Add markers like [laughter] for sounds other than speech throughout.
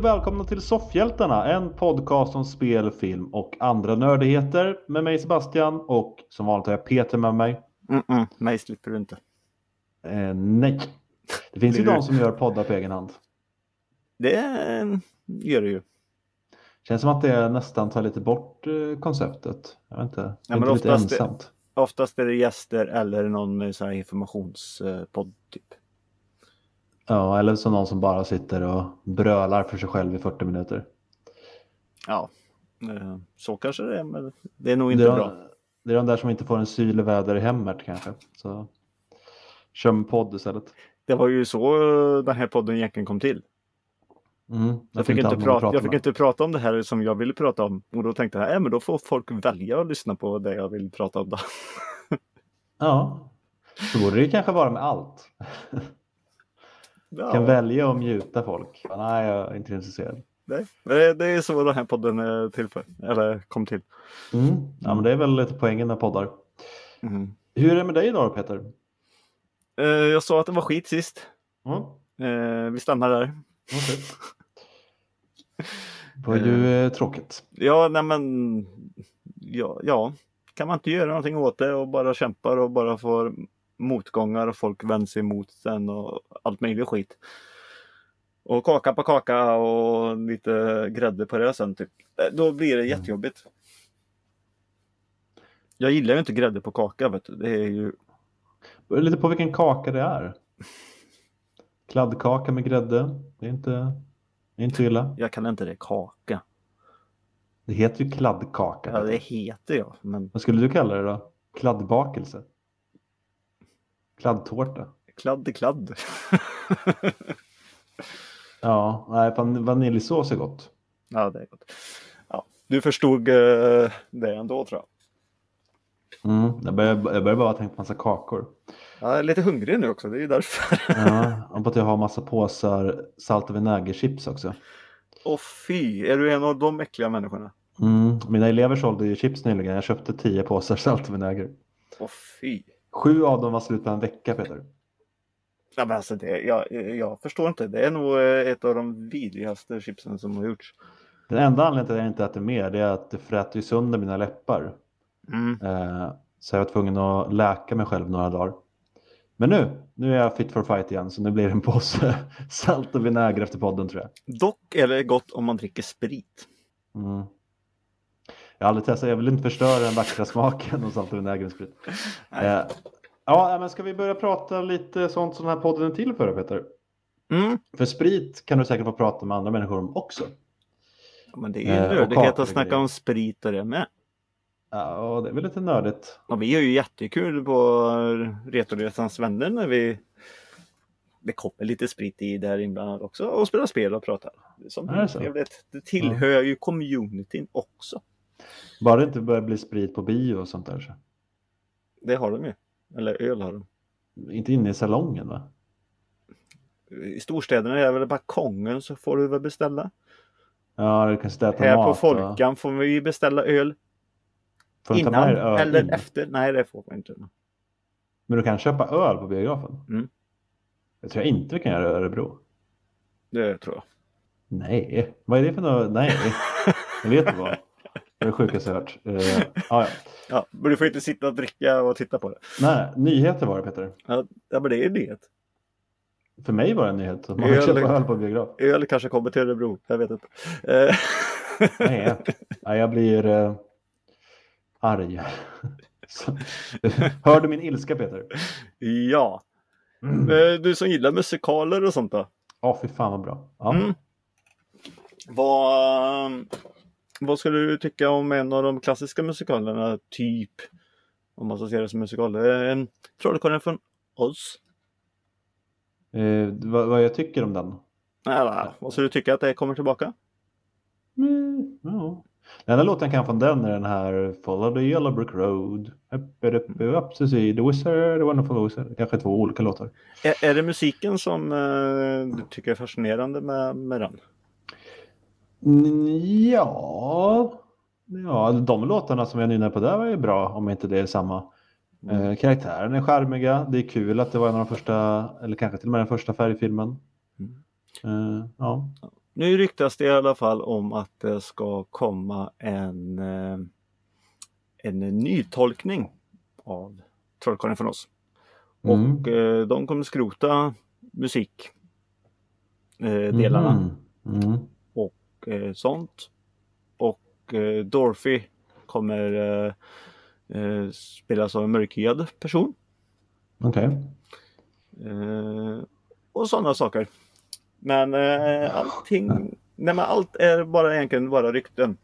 Och välkomna till Soffhjältarna, en podcast om spel, film och andra nördigheter med mig Sebastian och som vanligt har jag Peter med mig. Mm -mm, mig slipper du inte. Eh, nej, det finns ju de som gör poddar på egen hand. Det eh, gör det ju. Känns som att det nästan tar lite bort eh, konceptet. Jag vet inte, det är Ja, men lite oftast, ensamt. oftast är det gäster eller någon så här informationspodd typ. Ja, eller som någon som bara sitter och brölar för sig själv i 40 minuter. Ja, eh, så kanske det är, men det är nog Det inte är, bra. de, det är de där som inte får en syl i väder i hemmet kanske. Så kör med podd istället. Det var ju så eh, den här podden egentligen kom till. Mm, Jag fick, inte prata, prata jag fick inte prata om det här som jag ville prata om. Och då tänkte jag, äh, men då får folk välja att lyssna på det jag vill prata om. Då. Ja, så borde det kanske vara med allt. [laughs] Ja, Kan välja att mjuta folk. Nej, jag är inte intresserad. det, det är så den här podden är till för. Eller kom till. Mm. Ja, men det är väl lite poängen med poddar. Mm. Hur är det med dig idag Peter? Eh, jag sa att det var skit sist. Mm. Eh, vi stannar där. okej. Det var ju eh, tråkigt. Ja, nej men ja, ja, kan man inte göra någonting åt det och bara kämpar och bara får motgångar och folk vänder sig emot den och allt möjligt skit. Och kaka på kaka och lite grädde på det sen typ. Eh, Då blir det jättejobbigt. Jag gillar ju inte grädde på kaka vet du. Det är ju Det lite på vilken kaka det är. Kladdkaka med grädde. Det är inte, det är inte illa. Jag kan inte det kaka. Det heter ju kladdkaka. Ja, det heter jag. Men Vad skulle du kalla det då? Kladdbakelse? Kladdtårta? kladd kladd. [laughs] Ja, nej, van- vaniljsås är gott. ja, det är gott. Ja, du förstod eh, det ändå tror jag. Mm, jag, börjar, jag börjar bara tänka på massa kakor. Jag är lite hungrig nu också, det är ju därför. [laughs] Ja, och på att jag har massa påsar salt och vinägerchips också. Åh fy, är du en av de äckliga människorna? Mm, mina elever sålde ju chips nyligen. Jag köpte tio påsar salt och vinäger. Åh fy. Sju av dem var slut på en vecka Peter. Ja, men alltså det, jag, jag förstår inte, det är nog eh, ett av de vidrigaste chipsen som har gjorts. Den enda anledningen till att jag inte äter mer det är att det fräter ju sönder mina läppar. Mm. Eh, så jag var tvungen att läka mig själv några dagar. Men nu, nu är jag fit for fight igen så nu blir det en påse [laughs] salt och vinäger efter podden tror jag. Dock är det gott om man dricker sprit. Mm. Jag har aldrig testat, jag vill inte förstöra den vackra smaken av salt och. Eh, ja, men ska vi börja prata lite sånt som den här podden är till för Peter? Mm. För sprit kan du säkert få prata med andra människor om också. Ja, men det är ju Eh, och nördighet att och snacka om sprit och det med. Ja, det är väl lite nördigt. Och vi har ju jättekul på Retoresans vänner när vi det kommer lite sprit i där inblandat också och spelar spel och pratar. Som Är det så? trevligt. Det tillhör ju communityn också. Bara det inte börjar bli sprit på bio och sånt där. Så. Det har de ju. Eller öl har de. Inte inne i salongen va? I storstäderna är det väl balkongen så får du väl beställa. Ja, du kan äta Här mat. på Folkan får vi ju beställa öl. Får du ta Innan med öl eller in? efter. Nej det får man inte. Men du kan köpa öl på biografen? Mm. Det tror jag inte vi kan göra i Örebro. Det tror jag. Nej, vad är det för något? Nej, [laughs] jag vet inte vad. Det är det sjukaste jag hört. Uh, [laughs] ja, ja. Ja, men du får inte sitta och dricka och titta på det. Nej, nyheter var det Peter. Ja, ja men det är ju det. För mig var det en nyhet. Man Öl- köpa öl på biograf. Öl kanske kommer till Örebro. Jag vet inte. Eh, Nej, nej jag blir uh, arg. Hör du min ilska Peter? ja. Mm. Du som gillar musikaler och sånt då? Ja, fy fan vad bra. Ja. Mm. Vad, vad skulle du tycka om en av de klassiska musikalerna? Typ, om man ska se det som musikal. Eh, Trollkarlen från Oz. Eh, vad, vad jag tycker om den? Nej, vad skulle du tycka att det kommer tillbaka? Mm, ja. Den enda låten jag kan från den är den här Follow the yellow brick road Up, up, up, up to see the wizard, the wonderful wizard. Kanske två olika låtar. Är, är det musiken som eh, du tycker är fascinerande med, med den? Mm, ja, ja, de låtarna som jag nynnar på där var ju bra om inte det är samma. Eh, karaktären är charmiga. Det är kul att det var en av de första, eller kanske till och med den första färgfilmen. Mm. Eh, ja. nu ryktas det i alla fall om att det ska komma en, eh, en nytolkning av Trollkarlen från oss. Mm. Och de kommer skrota musik eh, delarna Mhm. Mm. Eh, sånt. Och eh, Dorothy kommer eh, eh, spelas av en mörkhyad person. Okej. Eh, och sådana saker. Men eh, allting, nej men allt är bara egentligen bara rykten.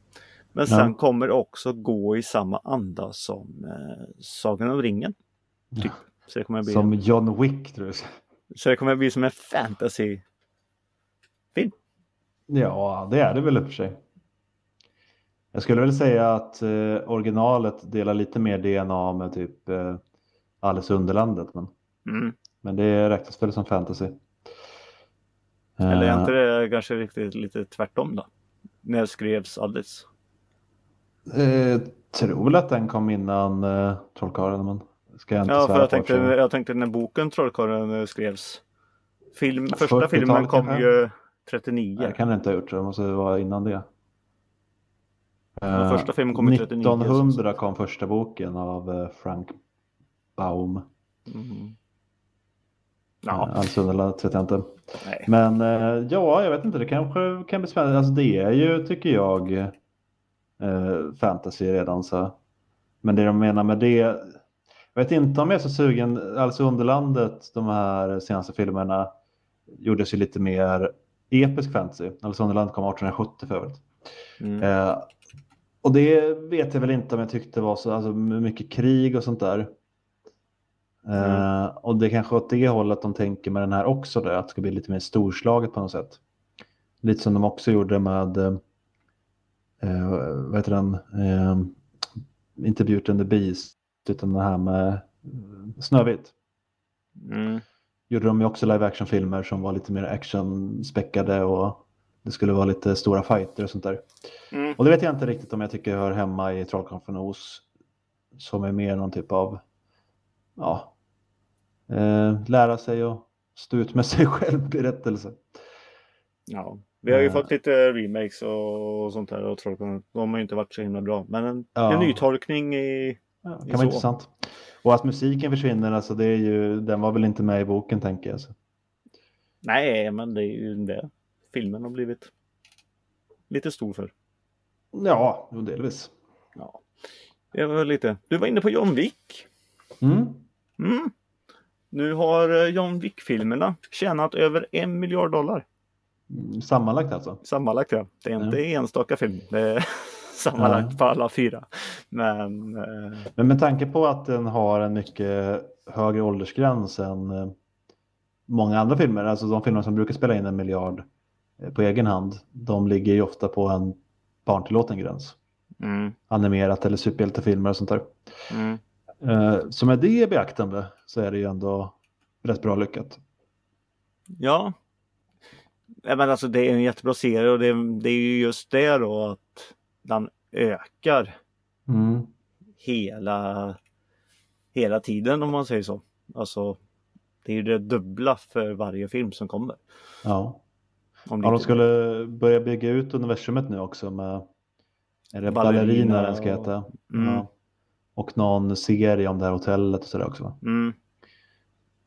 Men sen Ja. kommer det också gå i samma anda som eh, Sagan om ringen. Typ. Så, det kommer bli, Som John Wick tror jag. så det kommer bli som en fantasy. Ja, det är det väl i och för sig. Jag skulle väl säga att eh, originalet delar lite mer DNA med typ eh, Alice Underlandet. Men, Mm. men det räknas väl som fantasy. Eller är Eh, inte det kanske riktigt lite tvärtom då? När skrevs Alice? eh, tror väl att den kom innan eh, Trollkarlen, men ska jag inte Ja, för jag tänkte, jag tänkte när boken Trollkarlen eh, skrevs. Film, första 40-talet filmen kom kanske? ju 39. Nej, det kan det inte ha gjort, det måste vara innan det. Eh, första filmen kom ju 39, 1900 kom första boken av eh, Frank Baum. Mm. Ja. Ja, Alltså Underlandet vet jag inte. nej. Men eh, ja, jag vet inte, det kanske kan bli spännande. Alltså det är ju, tycker jag, eh, fantasy redan så. Men det de menar med det, jag vet inte om jag är så sugen, alltså Underlandet, de här senaste filmerna gjordes ju lite mer episk fantasy. Alltså Underlandet kom 1870 för övrigt. Mm. Eh, och det vet jag väl inte om jag tyckte var så alltså, mycket krig och sånt där. Eh, och det är kanske åt det hållet de tänker med den här också, då, att det ska bli lite mer storslaget på något sätt. Lite som de också gjorde med, eh, eh, vad heter den, eh, inte Beauty and the Beast, utan den här med eh, Snövit. Mm. Gjorde de ju också live action-filmer som var lite mer action-späckade och det skulle vara lite stora fighter och sånt där. Mm. Och det vet jag inte riktigt om jag tycker hör hemma i Trollkarlen från Oz. Som är mer någon typ av, ja, eh, lära sig och stå ut med [laughs] sig själv berättelse. Ja. Vi har ju Eh. fått lite remakes och, och sånt där och Trollkarlen. De har ju inte varit så himla bra. Men en, Ja. en nytolkning i... Ja, kan vara så. intressant. Och att musiken försvinner, alltså det är ju, den var väl inte med i boken tänker jag. Så. Nej, men det är ju det filmen har blivit lite stor för. Ja, delvis. Ja. Det var lite. Du var inne på John Wick. Mm. Mm. Nu har eh, John Wick-filmerna tjänat över en miljard dollar. Mm, Sammanlagt alltså. Sammanlagt ja. Det är inte enstaka film. Det är [laughs] [laughs] sammanlagt på alla fyra. Men eh, Men med tanke på att den har en mycket högre åldersgräns än eh, många andra filmer, alltså de filmer som brukar spela in en miljard eh, på egen hand, de ligger ju ofta på en barntillåten gräns. mm, Animerat eller superhjältefilmer och sånt där. mm. Eh, Så med det i beaktande så är det ju ändå rätt bra lyckat. Ja. Ja, Men alltså det är en jättebra serie och det, det är ju just det då att den ökar Mm. hela, hela tiden om man säger så. Alltså det är det dubbla för varje film som kommer. Ja. Om ja, de skulle börja bygga ut universumet nu också med är det Ballerina ballerina den ska och- heta. Mm. Ja. Och någon serie om det här hotellet och sådär också. Mm,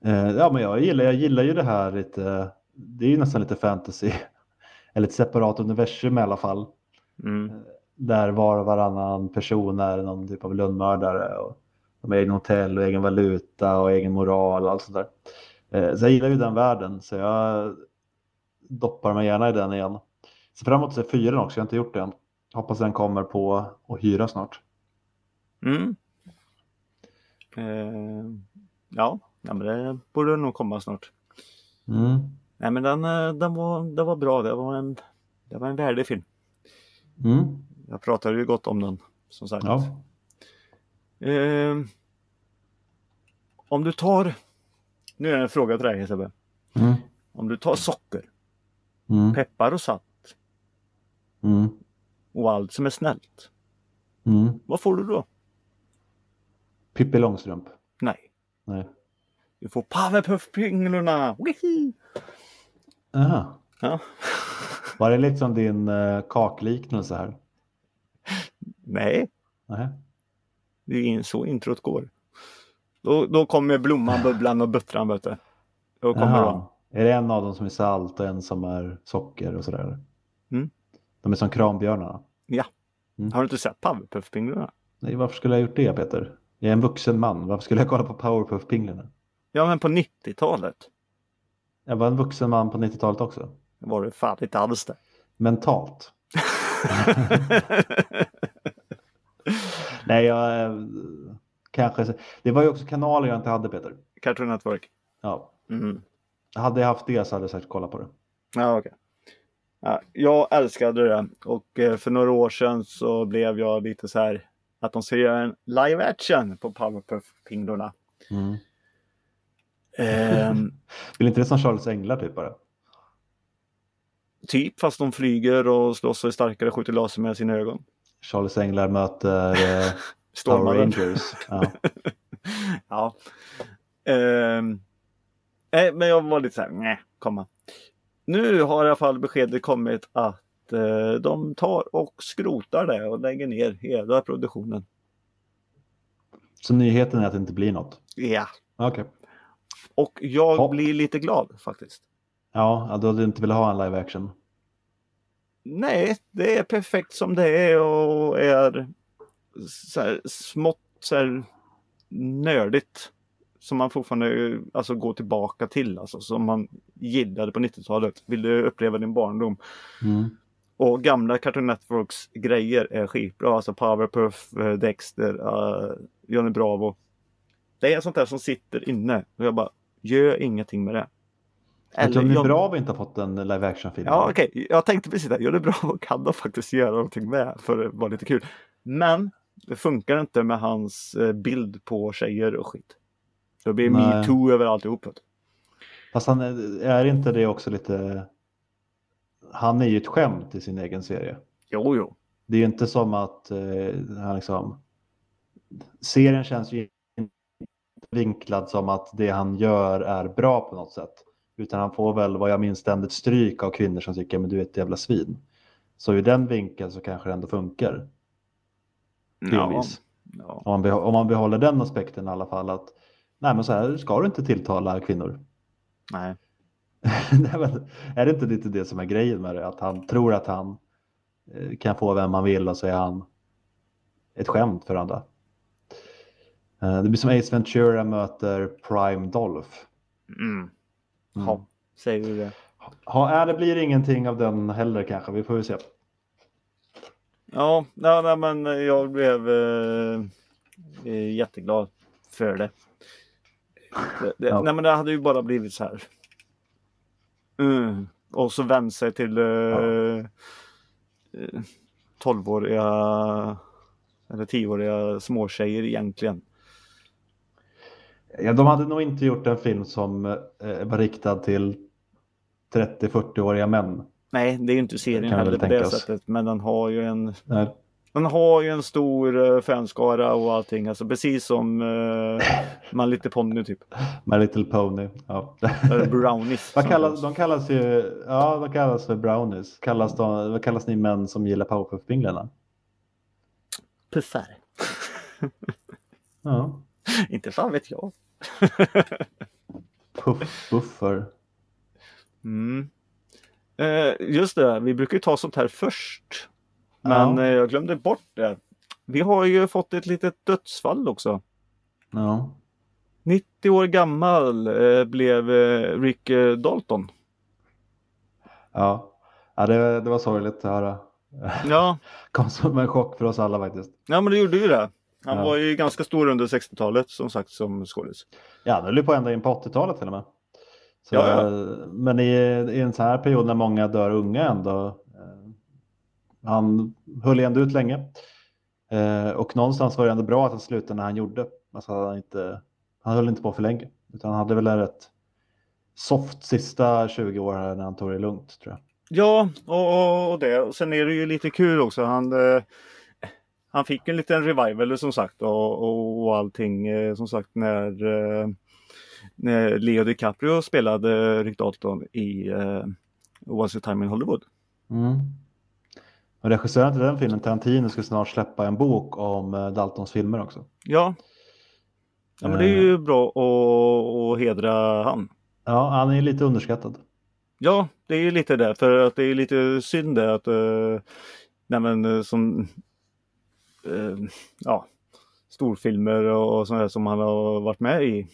Eh, ja, men jag gillar, jag gillar ju det här lite. Det är ju nästan lite fantasy. [laughs] Eller ett separat universum i alla fall. mm, Där var och varannan person är någon typ av lönnmördare. Och de har egen hotell och egen valuta och egen moral och allt sånt där. Eh, så jag gillar ju den världen. Så jag doppar mig gärna i den igen. Så fram emot att se fyran också, jag har inte gjort det än. Hoppas den kommer på att hyra snart. mm. Eh, ja, ja, men det borde nog komma snart. Mm. Nej men den, eh, den, var, den var bra. Det var en, det var en värdig film. Mm. Jag pratade ju gott om den som sagt. Ja. Eh, om du tar, nu är det en fråga till dig Sebbe. Mm. Om du tar socker, Mm. peppar och salt Mm. och allt som är snällt. Mm. Vad får du då? Pippi Långstrump. Nej, Nej. du får Powerpuff-pinglorna! Aha. Ja. Var det liksom din uh, kakliknelse här? Nej, Nej. det är in- så introt går. Då, då kommer blomman, bubblan och buttran vet du. Då kommer de. Jaha. Är det en av dem som är salt och en som är socker och sådär? Mm. De är som krambjörnarna. Ja. Mm. Har du inte sett Powerpuff-pinglarna? Nej, varför skulle jag ha gjort det Peter? Jag är en vuxen man. Varför skulle jag kolla på Powerpuff-pinglarna? Ja, men på 90-talet Jag var en vuxen man på 90-talet också. var det fan inte alls det. Mentalt. [laughs] [laughs] Nej, jag eh, kanske... Det var ju också kanaler jag inte hade Peter. Cartoon Network. Ja. Mm. Hade jag haft det så hade jag säkert kollat på det. Ja, okej. Ja, jag älskade det och eh, för några år sedan så blev jag lite så här att de ska göra en live action på Powerpuff-pinglarna. Mm. Ehm, [laughs] Vill inte det som Charles Änglar typ bara? typ fast de flyger och slåss och är starkare och skjuter laser med sina ögon. Charles Änglar möter eh, [laughs] Power. Rangers. Ja. [laughs] ja. Nej, men jag var lite så här, nej, komma. Nu har i alla fall beskedet kommit att eh, de tar och skrotar det och lägger ner hela produktionen. Så nyheten är att det inte blir något? Ja. Okej. Och jag Ja. blir lite glad faktiskt. Ja, då hade du inte velat ha en live action. Nej, det är perfekt som det är och är så här, smått så här, nördigt. Som man fortfarande alltså, går tillbaka till. Alltså, som man gillade på 90-talet. Vill du uppleva din barndom. Mm. Och gamla Cartoon Networks grejer är skitbra. Alltså Powerpuff, eh, Dexter, uh, Johnny Bravo. Det är sånt där som sitter inne. Och jag bara, gör ingenting med det. Att Johnny John- Bravo inte har fått en live action-film. Ja okej, jag tänkte precis det. Johnny Bravo kan de faktiskt göra någonting med för att vara lite kul. Men det funkar inte med hans eh, bild på tjejer och skit. Det blir metoo över alltihop. Fast han är, är inte det också lite... Han är ju ett skämt i sin egen serie. Jo, jo. Det är ju inte som att eh, han liksom... Serien känns ju inte vinklad som att det han gör är bra på något sätt. Utan han får väl, vad jag minns, ständigt stryk av kvinnor som tycker men du är ett jävla svin. Så i den vinkeln så kanske det ändå funkar. Delvis. Ja. Om, man om man behåller den aspekten i alla fall att nej men så här ska du inte tilltala kvinnor. Nej. [laughs] Nej, är det inte lite det som är grejen med det? Att han tror att han eh, kan få vem man vill och så är han ett skämt för andra. Eh, Det blir som Ace Ventura möter Prime Dolph. Mm. Mm. Ja, säger du det. Ja, det blir ingenting av den heller kanske. Vi får ju se. Ja, nej, nej, men jag blev eh, eh, jätteglad för det. det, det Ja. Nej men det hade ju bara blivit så här. Mm. Och så vänt sig till eh, eh, 12-åriga eller 10-åriga småtjejer egentligen. Ja, de hade nog inte gjort en film som eh, var riktad till 30-40-åriga män. Nej, det är ju inte serien heller på det sättet. Men den har ju en Nej. Den har ju en stor eh, fanskara och allting. Alltså precis som uh, Man Little Pony typ. My Little Pony. Ja. Eller Brownies. Vad kallas. de kallas ju, ja de kallas för brownies. Kallas de, vad kallas ni män som gillar powerpuff-pinglarna? Puffar. Ja, [laughs] Inte fan vet jag. Puff-buffer. Mm. Eh, just det, vi brukar ju ta sånt här först. Men Ja. eh, jag glömde bort det. Vi har ju fått ett litet dödsfall också. Ja. 90 år gammal eh, blev eh, Rick eh, Dalton. Ja, ja det, det var sorgligt att höra. Ja, [laughs] Kom som en chock för oss alla faktiskt. ja men det gjorde ju det. Han Ja. var ju ganska stor under 60-talet som sagt som skådis. Ja, det höll ju på ända in på 80-talet till och med. Så, Ja, ja. Men i, i en sån här period när många dör unga ändå. Eh, han höll ändå ut länge. Eh, och någonstans var det ändå bra att han slutade när han gjorde. Alltså, han, inte, han höll inte på för länge. Utan han hade väl en rätt soft sista 20 år här när han tog det lugnt tror jag. Ja, och, och det. Och sen är det ju lite kul också. Han, eh, han fick en liten revival som sagt och, och, och allting eh, som sagt när, eh, när Leo DiCaprio spelade Rick Dalton i eh, Once a time in Hollywood. Mm. Och regissören till den filmen, Tarantino, ska snart släppa en bok om Daltons filmer också. Ja. Ja men det är ju bra att, att hedra han. Ja, han är lite underskattad. Ja, det är ju lite det. För att det är lite synd det att uh, nej men, uh, som uh, ja, storfilmer och, och sånt som han har varit med i.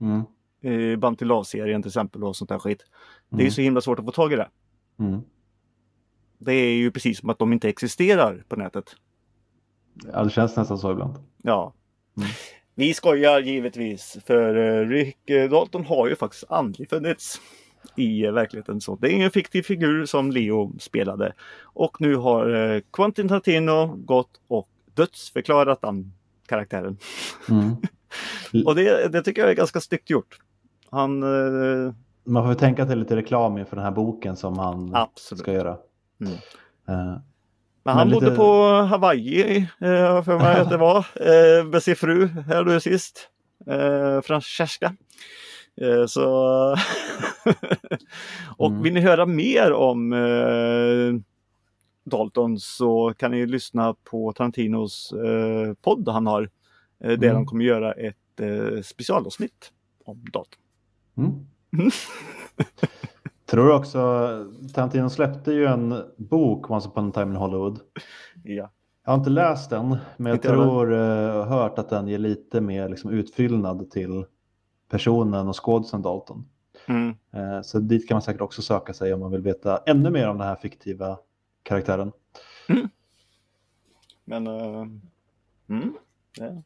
Mm. I Bantilav-serien till exempel och sånt där skit. Det är ju Mm. så himla svårt att få tag i det. Mm. Det är ju precis som att de inte existerar på nätet. Ja, det känns nästan så ibland. Ja. Mm. Vi skojar givetvis för eh, Rick eh, Dalton har ju faktiskt aldrig funnits i eh, verkligheten. Så det är en fiktiv figur som Leo spelade. Och nu har eh, Quentin Tarantino gått och dödsförklarat den karaktären. Mm. [laughs] Och det, det tycker jag är ganska snyggt gjort. Han, eh, Man får tänka att det är lite reklam inför den här boken som han absolut. ska göra. Mm. Eh, Men han Men bodde lite- på Hawaii, eh, för mig att det var, eh, med sin fru här nu sist. Eh, Francesca. Eh, så... [laughs] och Mm. vill ni höra mer om eh, Dalton så kan ni lyssna på Tarantinos eh, podd han har. Eh, där Mm. de kommer göra ett eh, specialavsnitt om Dalton. Mm. [laughs] Tror också, Tarantino släppte ju en bok, Once upon a time in Hollywood. Ja. Jag har inte läst den, men jag Inte jag tror, uh, hört att den ger lite mer liksom, utfyllnad till personen och skådisen Dalton. Mm. Eh, så dit kan man säkert också söka sig om man vill veta ännu mer om den här fiktiva karaktären. Men uh, mm, ja.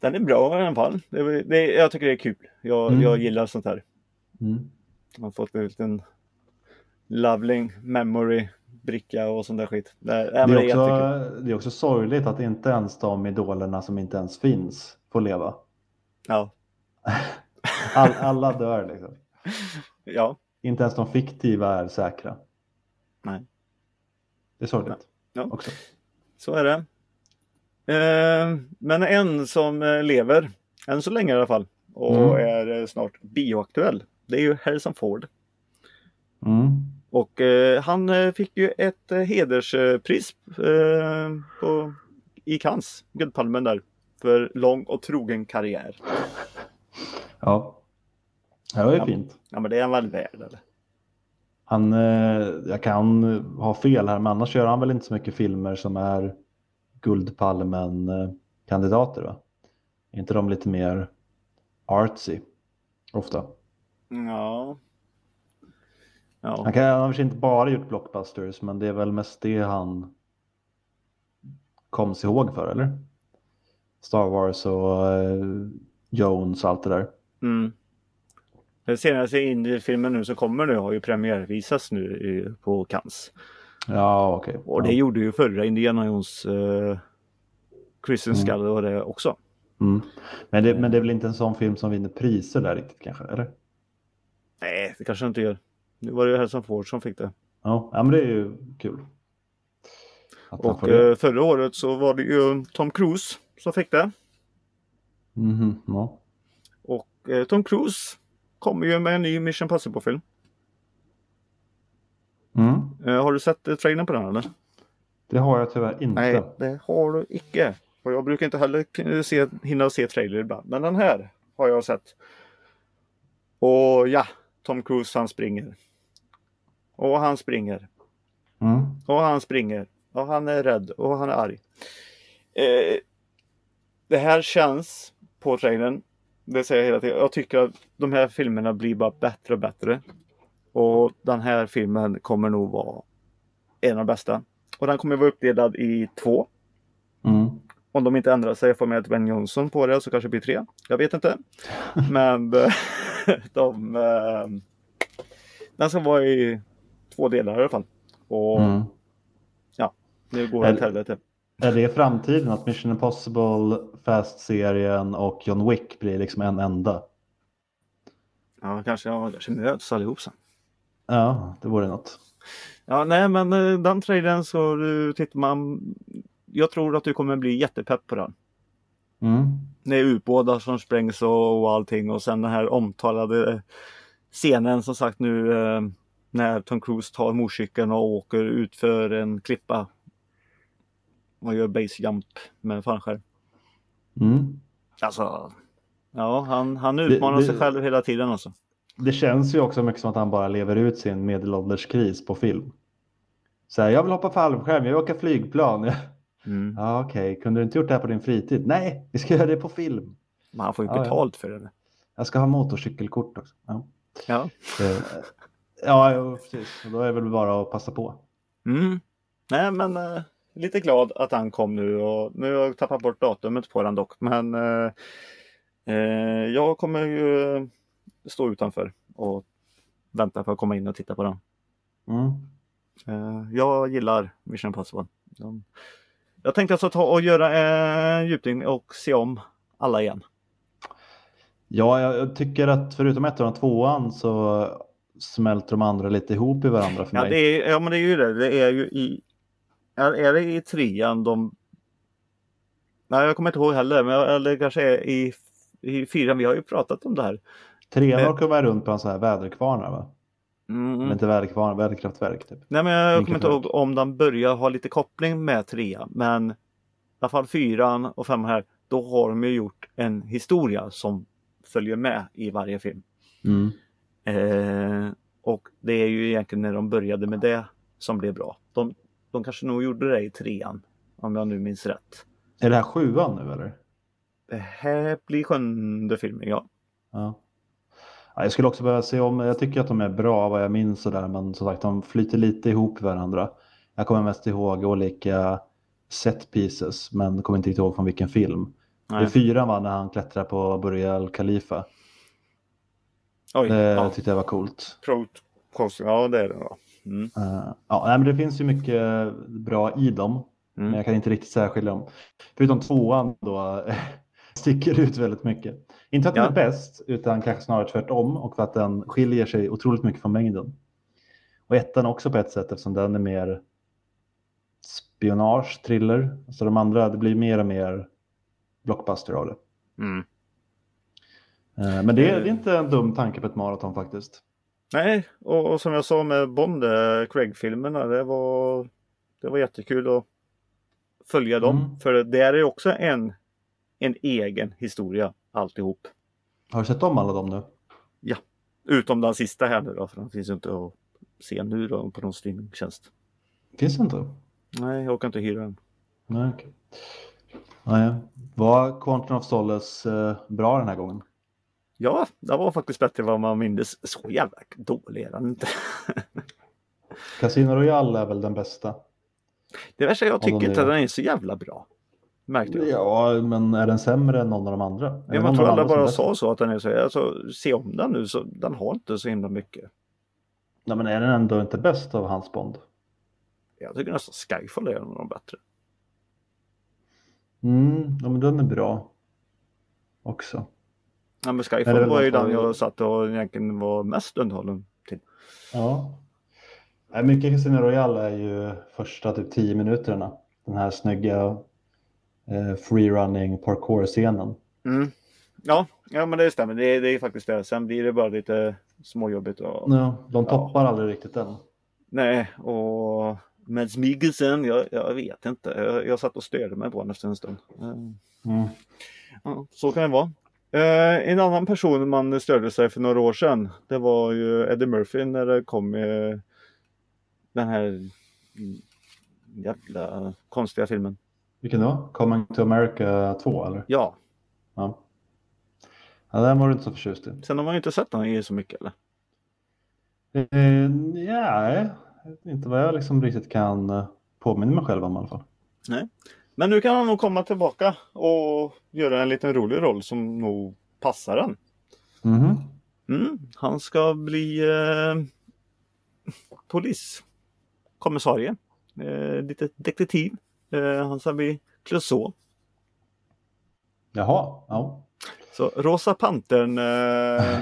den är bra i alla fall. Det, det, jag tycker det är kul. Jag, Mm. jag gillar sånt här. Mm. Man har fått en liten loving memory bricka och sån där skit. Det, ja, Det, är det är också, det är också sorgligt att inte ens de idolerna som inte ens finns får leva. Ja. [laughs] All, alla dör liksom. ja, Inte ens de fiktiva är säkra. Nej. Det är sorgligt Ja. också. så är det. Eh, men en som eh, lever, än så länge i alla fall, och Mm. är eh, snart bioaktuell. Det är ju Harrison Ford. Mm. Och eh, han eh, fick ju ett hederspris eh, på, i Cannes, Guldpalmen där, för lång och trogen karriär. Ja. det är Ja. fint. Ja men det är han väl värd eller? Han, eh, jag kan ha fel här, men annars gör han väl inte så mycket filmer som är Guldpalmen-kandidater va? Är inte de lite mer artsy ofta? Ja. Ja, Han kan han har inte bara gjort blockbusters, men det är väl mest det han kom sig ihåg för, eller? Star Wars och eh, Jones och allt det där. mm. Den senaste indiefilmen nu som kommer nu har ju premiärvisats nu i, på Cannes. Ja, okej. Och det ja. gjorde ju förra Indiana Jones uh, Christian Mm. Skull och det också. Mm. Men, det, men det är väl inte en sån film som vinner priser där riktigt kanske, eller? Nej, det kanske inte gör. Nu var det ju Harrison Ford som fick det. Ja, ja men det är ju kul. Och eh, förra året så var det ju Tom Cruise som fick det. Mhm, ja. Och eh, Tom Cruise kommer ju med en ny Mission Impossible-film. Mm. Eh, har du sett eh, trailern på den eller? Det har jag tyvärr inte. Nej, det har du icke. Och jag brukar inte heller se, hinna se trailer ibland. Men den här har jag sett. Och ja, Tom Cruise han springer. Och han springer. Mm. Och han springer. Och han är rädd. Och han är arg. Eh, det här känns på trailern. Det säger jag hela tiden. Jag tycker att de här filmerna blir bara bättre och bättre. Och den här filmen kommer nog vara en av de bästa. Och den kommer vara uppdelad i två. Mm. Om de inte ändrar sig får med Dwayne Johnson på det så kanske det blir tre. Jag vet inte. [laughs] Men eh, [laughs] de... eh, Den ska vara i två delar i alla fall. Och Mm. nu går det åt helvete. Är det framtiden att Mission Impossible, Fast-serien och John Wick blir liksom en enda? Ja, kanske, ja, kanske möts allihop sen. Ja, det vore något. Ja, nej, men eh, den trailern så tittar man. Jag tror att du kommer bli jättepepp på den. Mm. Det är ubåtar som sprängs och, och allting och sen den här omtalade scenen som sagt nu. Eh, När Tom Cruise tar motorcykeln och åker ut för en klippa. Och gör base jump med fallskärm. Mm. Alltså, ja han, han utmanar det, det, sig själv hela tiden alltså. Det känns ju också mycket som att han bara lever ut sin medelålderskris på film. Så här, jag vill hoppa fallskärm, jag vill åka flygplan. [laughs] Mm. Ja, Okej, okay. kunde du inte gjort det här på din fritid? Nej, vi ska göra det på film. Men han får ju ja, betalt ja. för det. Jag ska ha motorcykelkort också. Ja, ja. Eh, ja precis. Då är det väl bara att passa på. Mm. Nej, men äh, lite glad att han kom nu och nu har jag tappat bort datumet på den dock. Men äh, äh, jag kommer ju stå utanför och vänta för att komma in och titta på den. Mm. jag gillar Mission Impossible. Jag tänkte alltså ta och göra en djupdykning och se om alla igen. Ja, jag tycker att förutom ettan och tvåan så smälter de andra lite ihop i varandra för ja, mig. Det är, ja, men det är ju det. Det är ju i... Är det i trean de... Nej, jag kommer inte ihåg heller, men eller kanske är i, i fyran. Vi har ju pratat om det här. Trean åker man runt på en sån här väderkvarnar va? Mm. Men inte väderkvarnar, väderkraftverk. Typ. Nej, men jag kommer inte ihåg om de börjar ha lite koppling med trean. Men i alla fall fyran och femman här, då har de ju gjort en historia som följer med i varje film. Mm. Eh, och det är ju egentligen när de började med det som blev bra. De, de kanske nog gjorde det i trean, om jag nu minns rätt. Är det här sjuan nu eller? Det här blir sjunde filmen, ja. ja. Jag skulle också behöva se om, jag tycker att de är bra vad jag minns sådär, men som sagt de flyter lite ihop varandra. Jag kommer mest ihåg olika set pieces, men kommer inte ihåg från vilken film. Nej. Det fyran var när han klättrar på Burj Al Khalifa. Oj, det ja. tyckte jag var coolt. Pro ja det är det. Ja. Mm. Uh, ja, nej, men det finns ju mycket bra i dem. Mm. Men jag kan inte riktigt särskilja dem. Förutom tvåan då [laughs] sticker ut väldigt mycket. Inte att den ja. är bäst, utan kanske snarare tvärtom och för att den skiljer sig otroligt mycket från mängden. Och ettan också på ett sätt eftersom den är mer spionage, thriller. Så de andra, det blir mer och mer blockbuster av det. Mm. Eh, men det är, det är, inte en dum tanke på ett maraton faktiskt. Nej, och, och som jag sa med Bond, eh, Craig-filmerna, det var, det var jättekul att följa dem. Mm. För det är också en, en egen historia alltihop. Har du sett om alla dem nu? Ja, utom den sista här nu då, för den finns ju inte att se nu då på någon streamingtjänst. Finns det inte? Nej, jag orkar inte hyra den. Nej, okay. Nej. Var Quantum of Solace eh, bra den här gången? Ja, det var faktiskt bättre än vad man minns. Så jävla dålig är den inte. [laughs] Casino Royale är väl den bästa? Det värsta jag tycker inte att den är så jävla bra. Märkte jag. Ja, men är den sämre än någon av de andra? Ja, man tror alla bara sa så att den är så. Alltså, se om den nu, så den har inte så himla mycket. Nej, men är den ändå inte bäst av hans Bond? Jag tycker nästan Skyfall är en av de bättre. Mm, ja, men den är bra också. Ja, men Skyfall var ju den jag satt och egentligen var mest underhållen till. Ja. Mycket Casino Royale är ju första typ tio minuterna. Den här snygga eh, freerunning parkour-scenen. Mm. Ja, ja, men det stämmer. Det, det är faktiskt det. Sen blir det bara lite småjobbigt. Och, ja, de toppar ja. aldrig riktigt den. Nej, och med Mikkelsen, jag, jag vet inte. Jag, jag satt och störde mig på honom efter en stund. Mm. Ja, så kan det vara. Eh, en annan person man störde sig för några år sedan, det var ju Eddie Murphy när det kom eh, den här jävla konstiga filmen. Vilken då? Coming to America 2 eller? Ja. Ja, ja den var du inte så förtjust i. Sen har man ju inte sett den i så mycket eller? Eh, ja, inte vad jag liksom riktigt kan eh, påminna mig själv om i alla fall. Nej. Men nu kan han nog komma tillbaka och göra en liten rolig roll som nog passar den. Mm. Mm, han ska bli eh, poliskommissarie. Eh, lite detektiv. Eh, han ska bli Clouseau. Jaha, ja. Så Rosa Pantern eh,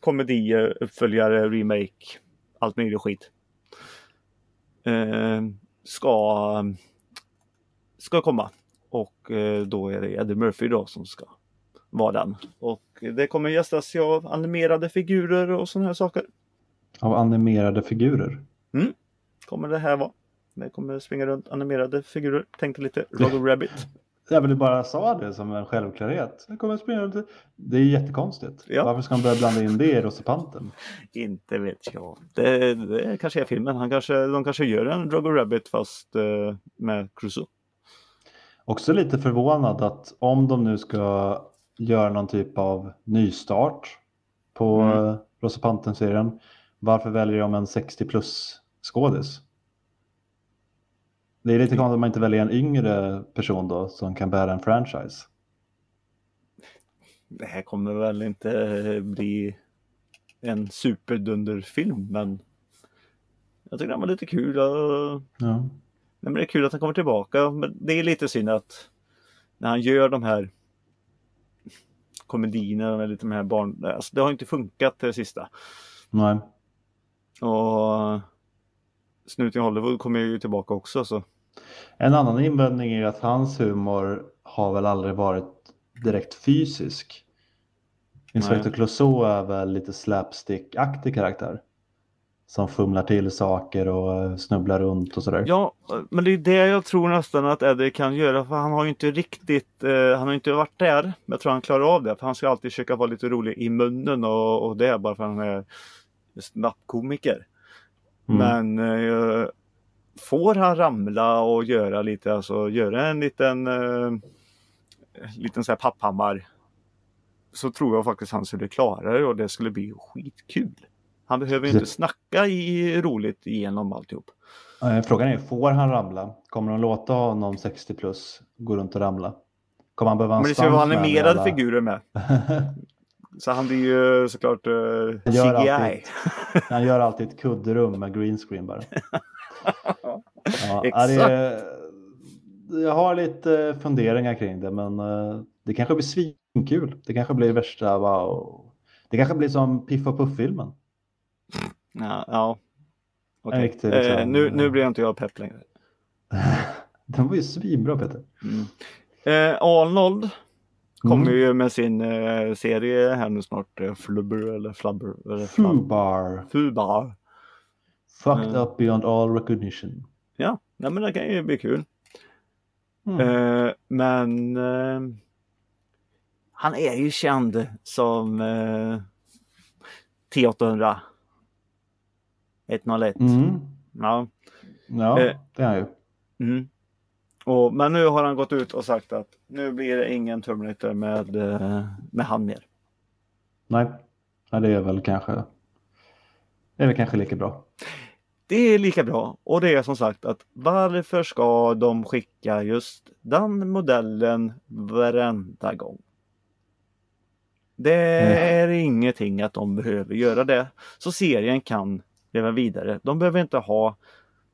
komedi, uppföljare, remake, allt möjligt skit. Eh, ska, ska komma. Och eh, då är det Eddie Murphy då som ska vara den. Och det kommer gästas av animerade figurer och sådana här saker. Av animerade figurer. Kommer det här vara. Det kommer springa runt animerade figurer. Tänkte lite [laughs] Roger Rabbit. Jag vill bara sa det som en självklarhet. Det, kommer springa runt. det är jättekonstigt. Ja. Varför ska han börja blanda in det i Rosepanten? [laughs] Inte vet jag. Det, det kanske är filmen. Han kanske, de kanske gör en Roger Rabbit fast eh, med Crusoe. Också lite förvånad att om de nu ska göra någon typ av nystart på Mm. mm. Rosepanten-serien. Varför väljer de en 60 plus skådis? Det är lite konstigt att man inte väljer en yngre person då som kan bära en franchise. Det här kommer väl inte eh, bli en superdunderfilm men jag tycker den var lite kul. Och... Ja. Men det är kul att han kommer tillbaka. Men det är lite synd att när han gör de här komedierna med lite de här barn. Alltså, det har inte funkat det sista. Nej. Och Snuten i Hollywood kommer ju tillbaka också. Så. En annan invändning är att hans humor har väl aldrig varit direkt fysisk. Inspector Nej. Clouseau är väl lite slapstick-aktig karaktär. Som fumlar till saker och eh, snubblar runt och sådär. Ja, men det är det jag tror nästan att Eddie kan göra. För han har ju inte riktigt, eh, han har inte varit där. Men jag tror han klarar av det. För han ska alltid försöka vara lite rolig i munnen och, och det är bara för att han är snappkomiker. Mm. Men eh, får han ramla och göra lite, alltså göra en liten, eh, liten så här papphammar. Så tror jag faktiskt han skulle klara det och det skulle bli skitkul. Han behöver inte snacka i roligt igenom alltihop. Eh, Frågan är, får han ramla? Kommer de låta honom 60 plus gå runt och ramla? Kommer han behöva en Men det ska vara animerade alla- figurer med. [laughs] Så han blir ju såklart uh, Han gör CGI. alltid- [laughs] Han gör alltid ett kudderum med green screen bara. [laughs] Ja, ja, det jag har lite funderingar kring det men eh, det kanske blir svinkul. Det kanske blir värsta wow. Det kanske blir som Piff och Puff-filmen. Ja, ja. Riktig, liksom, Eh, nu, nu blir jag inte jag pepp längre. [laughs] Den var ju svinbra Peter. Mm. Eh, Arnold kommer Mm. ju med sin eh, serie här nu snart. Eh, Flubber eller Flubber. Eller. Fubar. Fubar. Fucked Mm. up beyond all recognition. Ja, nej, men det kan ju bli kul. Mm. Eh, men eh, han är ju känd som eh, T800. 101. Mm. Ja. Ja, Eh. det är han ju. Mm. Och, men nu har han gått ut och sagt att nu blir det ingen Terminator med, eh, med han mer. Nej, ja, det är väl kanske det är väl kanske lika bra. Det är lika bra och det är som sagt att varför ska de skicka just den modellen varenda gång? Det är ingenting att de behöver göra det. Så serien kan leva vidare. De behöver inte ha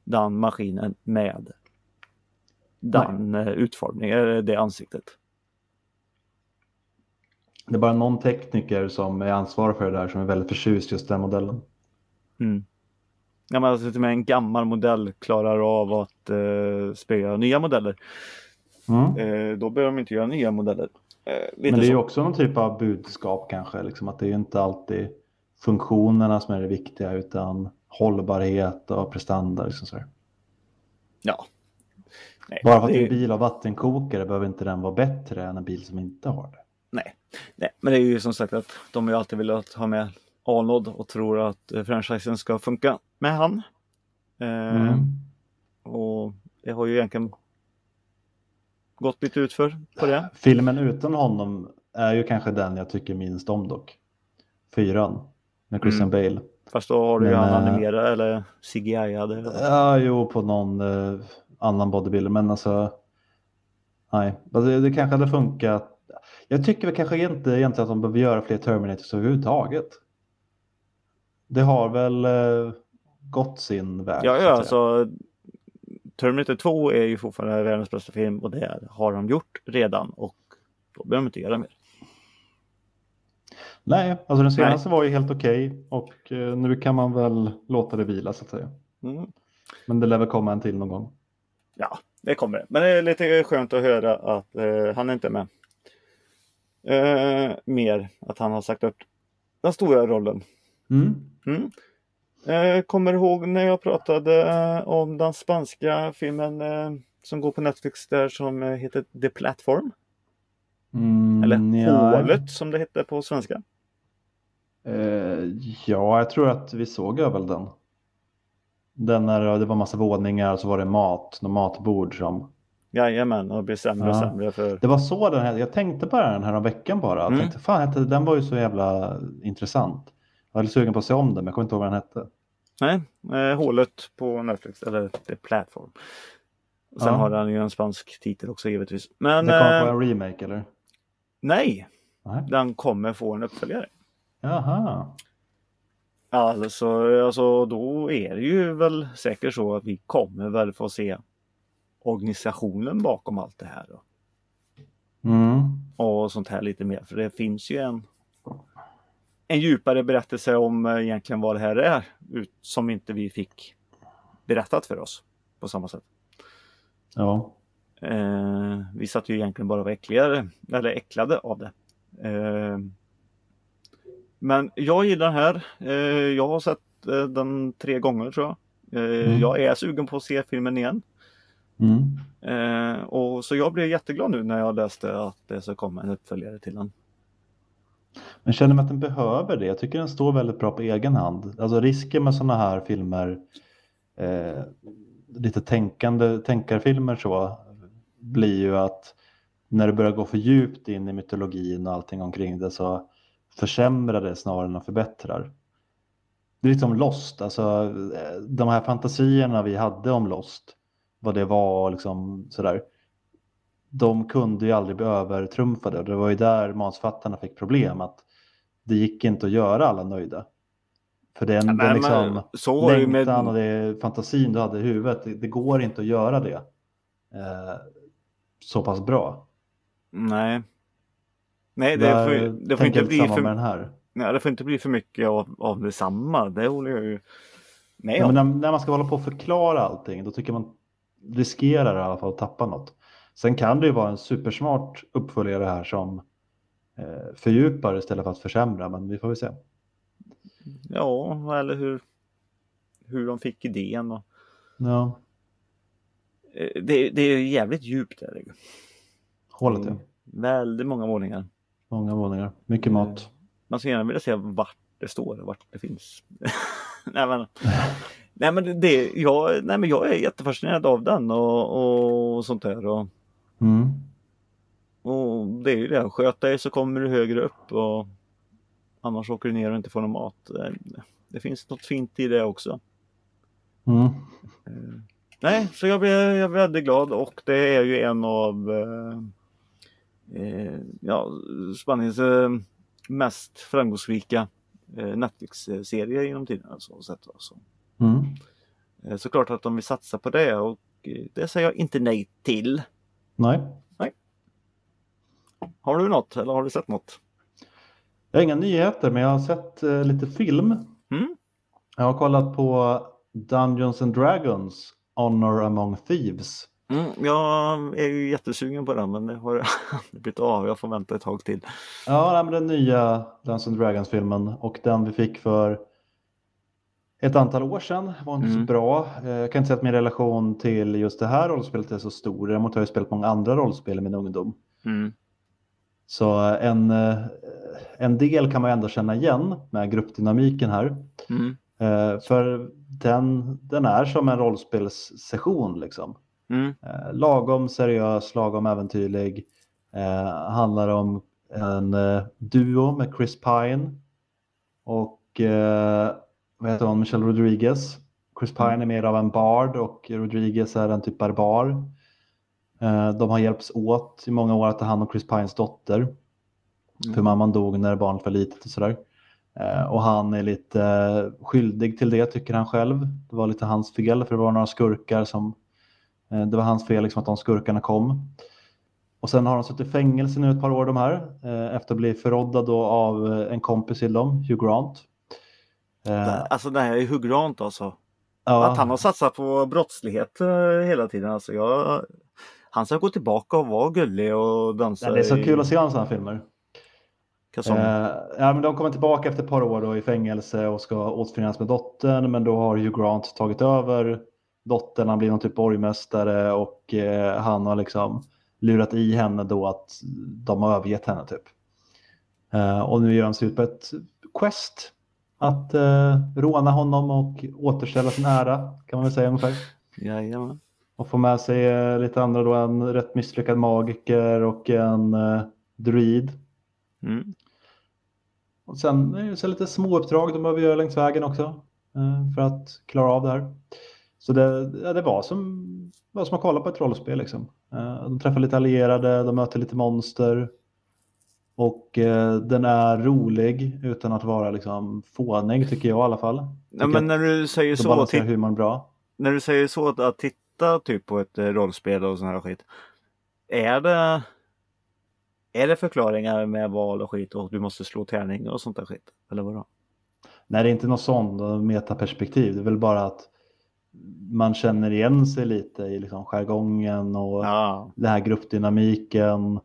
den maskinen med den eh, utformningen, eller det ansiktet. Det är bara någon tekniker som är ansvarig för det där som är väldigt förtjust just den modellen. Mm. Ja, men alltså, till och med en gammal modell klarar av att eh, spela nya modeller. Mm. Eh, då behöver de inte göra nya modeller. Eh, Men det är ju så. också någon typ av budskap kanske, liksom att det är ju inte alltid funktionerna som är det viktiga utan hållbarhet och prestanda. Liksom så. Ja. Nej, Bara för att det, en bil har vattenkokare behöver inte den vara bättre än en bil som inte har det. nej. nej, men det är ju som sagt att de har ju alltid velat ha med Arnold och tror att eh, franchisen ska funka med han. Eh, Mm. Och det har ju egentligen gått lite utför på det. Filmen utan honom är ju kanske den jag tycker minst om dock. Fyran med Christian Bale. Fast då har du ju han eh, animerad eller CGI-ade. Ja, jo, på någon eh, annan bodybuilder, men alltså. Nej, alltså, det, det kanske hade funkat. Jag tycker väl kanske inte egentligen att de behöver göra fler Terminators överhuvudtaget. Det har väl eh, gått sin väg. Ja, ja alltså Terminator 2 är ju fortfarande världens bästa film och det har de gjort redan och då behöver de inte göra mer. Nej, alltså den senaste var ju helt okej och eh, nu kan man väl låta det vila så att säga. Mm. Men det lär väl komma en till någon gång. Ja, det kommer det. Men det är lite skönt att höra att eh, han inte är med. Eh, mer att han har sagt upp den stora rollen. Mm. Mm. Eh, kommer ihåg när jag pratade eh, om den spanska filmen eh, som går på Netflix där som heter The Platform? Mm, Eller ja. Hålet som det hette på svenska. Eh, ja, jag tror att vi såg väl den. Den när det var massa våningar och så var det mat, något matbord som... Jajamän, och blir sämre och Ja. sämre för... Det var så den här, jag tänkte på den här om veckan bara. Jag Mm. tänkte, fan, hette- den var ju så jävla intressant. Jag var sugen på att se om den, men jag kommer inte ihåg vad den hette. Nej, eh, Hålet på Netflix, eller The Platform. Och sen Ja. har den ju en spansk titel också givetvis. Men Det kommer eh, på en remake eller? Nej, Nej. den kommer få en uppföljare. Jaha. Alltså, alltså då är det ju väl säkert så att vi kommer väl få se organisationen bakom allt det här. Då. Mm. Och sånt här lite mer. För det finns ju en, en djupare berättelse om eh, egentligen vad det här är. Som inte vi fick berättat för oss på samma sätt. Ja. Eh, vi satt ju egentligen bara och var äckligare, eller äcklade av det. Eh, men jag gillar den här. Eh, jag har sett eh, den tre gånger tror jag. Eh, Mm. Jag är sugen på att se filmen igen. Mm. Eh, och så jag blev jätteglad nu när jag läste att det ska komma en uppföljare till den. Men känner man att den behöver det? Jag tycker den står väldigt bra på egen hand. Alltså risken med sådana här filmer, eh, lite tänkande, tänkarfilmer så, blir ju att när det börjar gå för djupt in i mytologin och allting omkring det så försämrar det snarare än att förbättrar. Det är lite som Lost, alltså eh, de här fantasierna vi hade om Lost, vad det var och liksom sådär. De kunde ju aldrig bli övertrumfade och det var ju där manusförfattarna fick problem att det gick inte att göra alla nöjda. För den, men- den liksom men så var det ju med- längtan och det fantasin du hade i huvudet, det, det går inte att göra det eh, så pass bra. Nej. Nej, det Där får, det får inte bli för, med den här. nej, det får inte bli för mycket av, av detsamma. Det håller jag ju med om. men när, när man ska hålla på och förklara allting, då tycker man riskerar i alla fall att tappa något. Sen kan det ju vara en supersmart uppföljare här som eh, fördjupar istället för att försämra, men vi får väl se. Ja, eller hur, hur de fick idén. Och, Ja, det, det är jävligt djupt där. hålet ja. Mm. Väldigt många våningar. Många våningar, mycket mat. Man skulle gärna vilja se vart det står, vart det finns. [laughs] nej, men, [laughs] nej, men det- jag, nej men jag är jättefascinerad av den och, och sånt där. Och, Mm. och det är ju det, sköt dig så kommer du högre upp och annars åker du ner och inte får någon mat. Det, det finns något fint i det också. Mm. Nej, så jag blev, jag blev väldigt glad och det är ju en av eh, eh, ja, Spaniens eh, mest framgångsrika eh, Netflix-serier genom tiden. Alltså, sett, alltså. Mm. Eh, såklart att de vill satsa på det och eh, det säger jag inte nej till. Nej, Har du något eller har du sett något? jag har inga nyheter, men jag har sett eh, lite film. Mm? Jag har kollat på Dungeons and Dragons Honor Among Thieves. Mm, jag är ju jättesugen på den men det har [laughs] blivit av. Jag får vänta ett tag till. Ja, nej, men den nya Dungeons and Dragons-filmen och den vi fick för ett antal år sedan var inte så Mm. bra. Eh, Jag kan inte säga att min relation till just det här rollspelet är så stor. Däremot har jag spelat många andra rollspel i min ungdom. Mm. Så eh, en, eh, en del kan man ändå känna igen med gruppdynamiken här. Mm. Eh, För den, den är som en rollspelssession liksom. Mm. Eh, lagom seriös, lagom äventyrlig. Eh, handlar om en duo med Chris Pine och vad heter hon, Michelle Rodriguez. Chris Pine är mer av en bard och Rodriguez är en typ barbar. De har hjälpts åt i många år att ta hand om Chris Pines dotter. För mamman dog när barnet var litet och sådär. Eh, och han är lite eh, skyldig till det tycker han själv. Det var lite hans fel för det var några skurkar som eh, det var hans fel liksom att de skurkarna kom. Och sen har de suttit i fängelse nu ett par år de här efter att bli förrådda då av en kompis till dem, Hugh Grant. Alltså det här är Hugh Grant alltså. ja, Att han har satsat på brottslighet hela tiden. Alltså jag, han ska gå tillbaka och vara gullig och dansa. ja, det är så i- kul att se hans sådana filmer. Kasson. Eh, ja, men de kommer tillbaka efter ett par år då i fängelse och ska återförenas med dottern. Men då har Hugh Grant tagit över dottern. Han blir någon typ borgmästare och eh, han har liksom lurat i henne då att de har övergett henne typ. Eh, och nu gör han sig ut på ett quest att eh, råna honom och återställa sin ära kan man väl säga ungefär. Jajamän. Och få med sig eh, lite andra då, en rätt misslyckad magiker och en eh, druid. Mm. Och sen är det så lite småuppdrag de behöver göra längs vägen också eh, för att klara av det här. Så det, ja, det var som, var som att kolla på ett rollspel. Liksom. Eh, De träffar lite allierade, de möter lite monster. Och eh, den är rolig utan att vara liksom fånig tycker jag i alla fall. Ja, men när du säger så, titt- humorn bra. när du säger så att, att titta typ på ett eh, rollspel och sån här skit. Är det är det förklaringar med val och skit och du måste slå tärning och sånt där skit? Eller vadå? Nej, det är inte något sånt metaperspektiv. Det är väl bara att man känner igen sig lite i liksom jargongen och Ja. den här gruppdynamiken.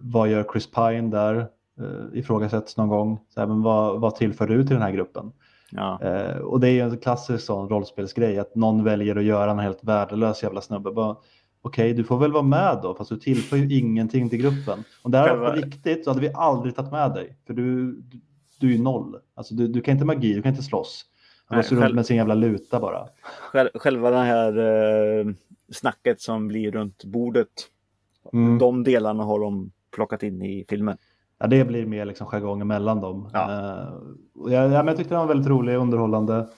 Vad gör Chris Pine där? Eh, ifrågasätts någon gång. Så här, men vad, vad tillför du till den här gruppen? ja. Eh, och det är ju en klassisk sån rollspelsgrej att någon väljer att göra en helt värdelös jävla snubbe. Bara, Okej, du får väl vara med då, fast du tillför ju ingenting till gruppen. Om det här var på Själva- riktigt så hade vi aldrig tagit med dig, för du, du, du är ju noll. Alltså, du, du kan inte magi, du kan inte slåss. Han måste runt själv- med sin jävla luta bara. Själ- Själva det här eh, snacket som blir runt bordet. Mm. De delarna har de plockat in i filmen. Ja, det blir mer liksom jargong mellan dem. Ja. Eh, jag, ja, men jag tyckte den var väldigt rolig och underhållande.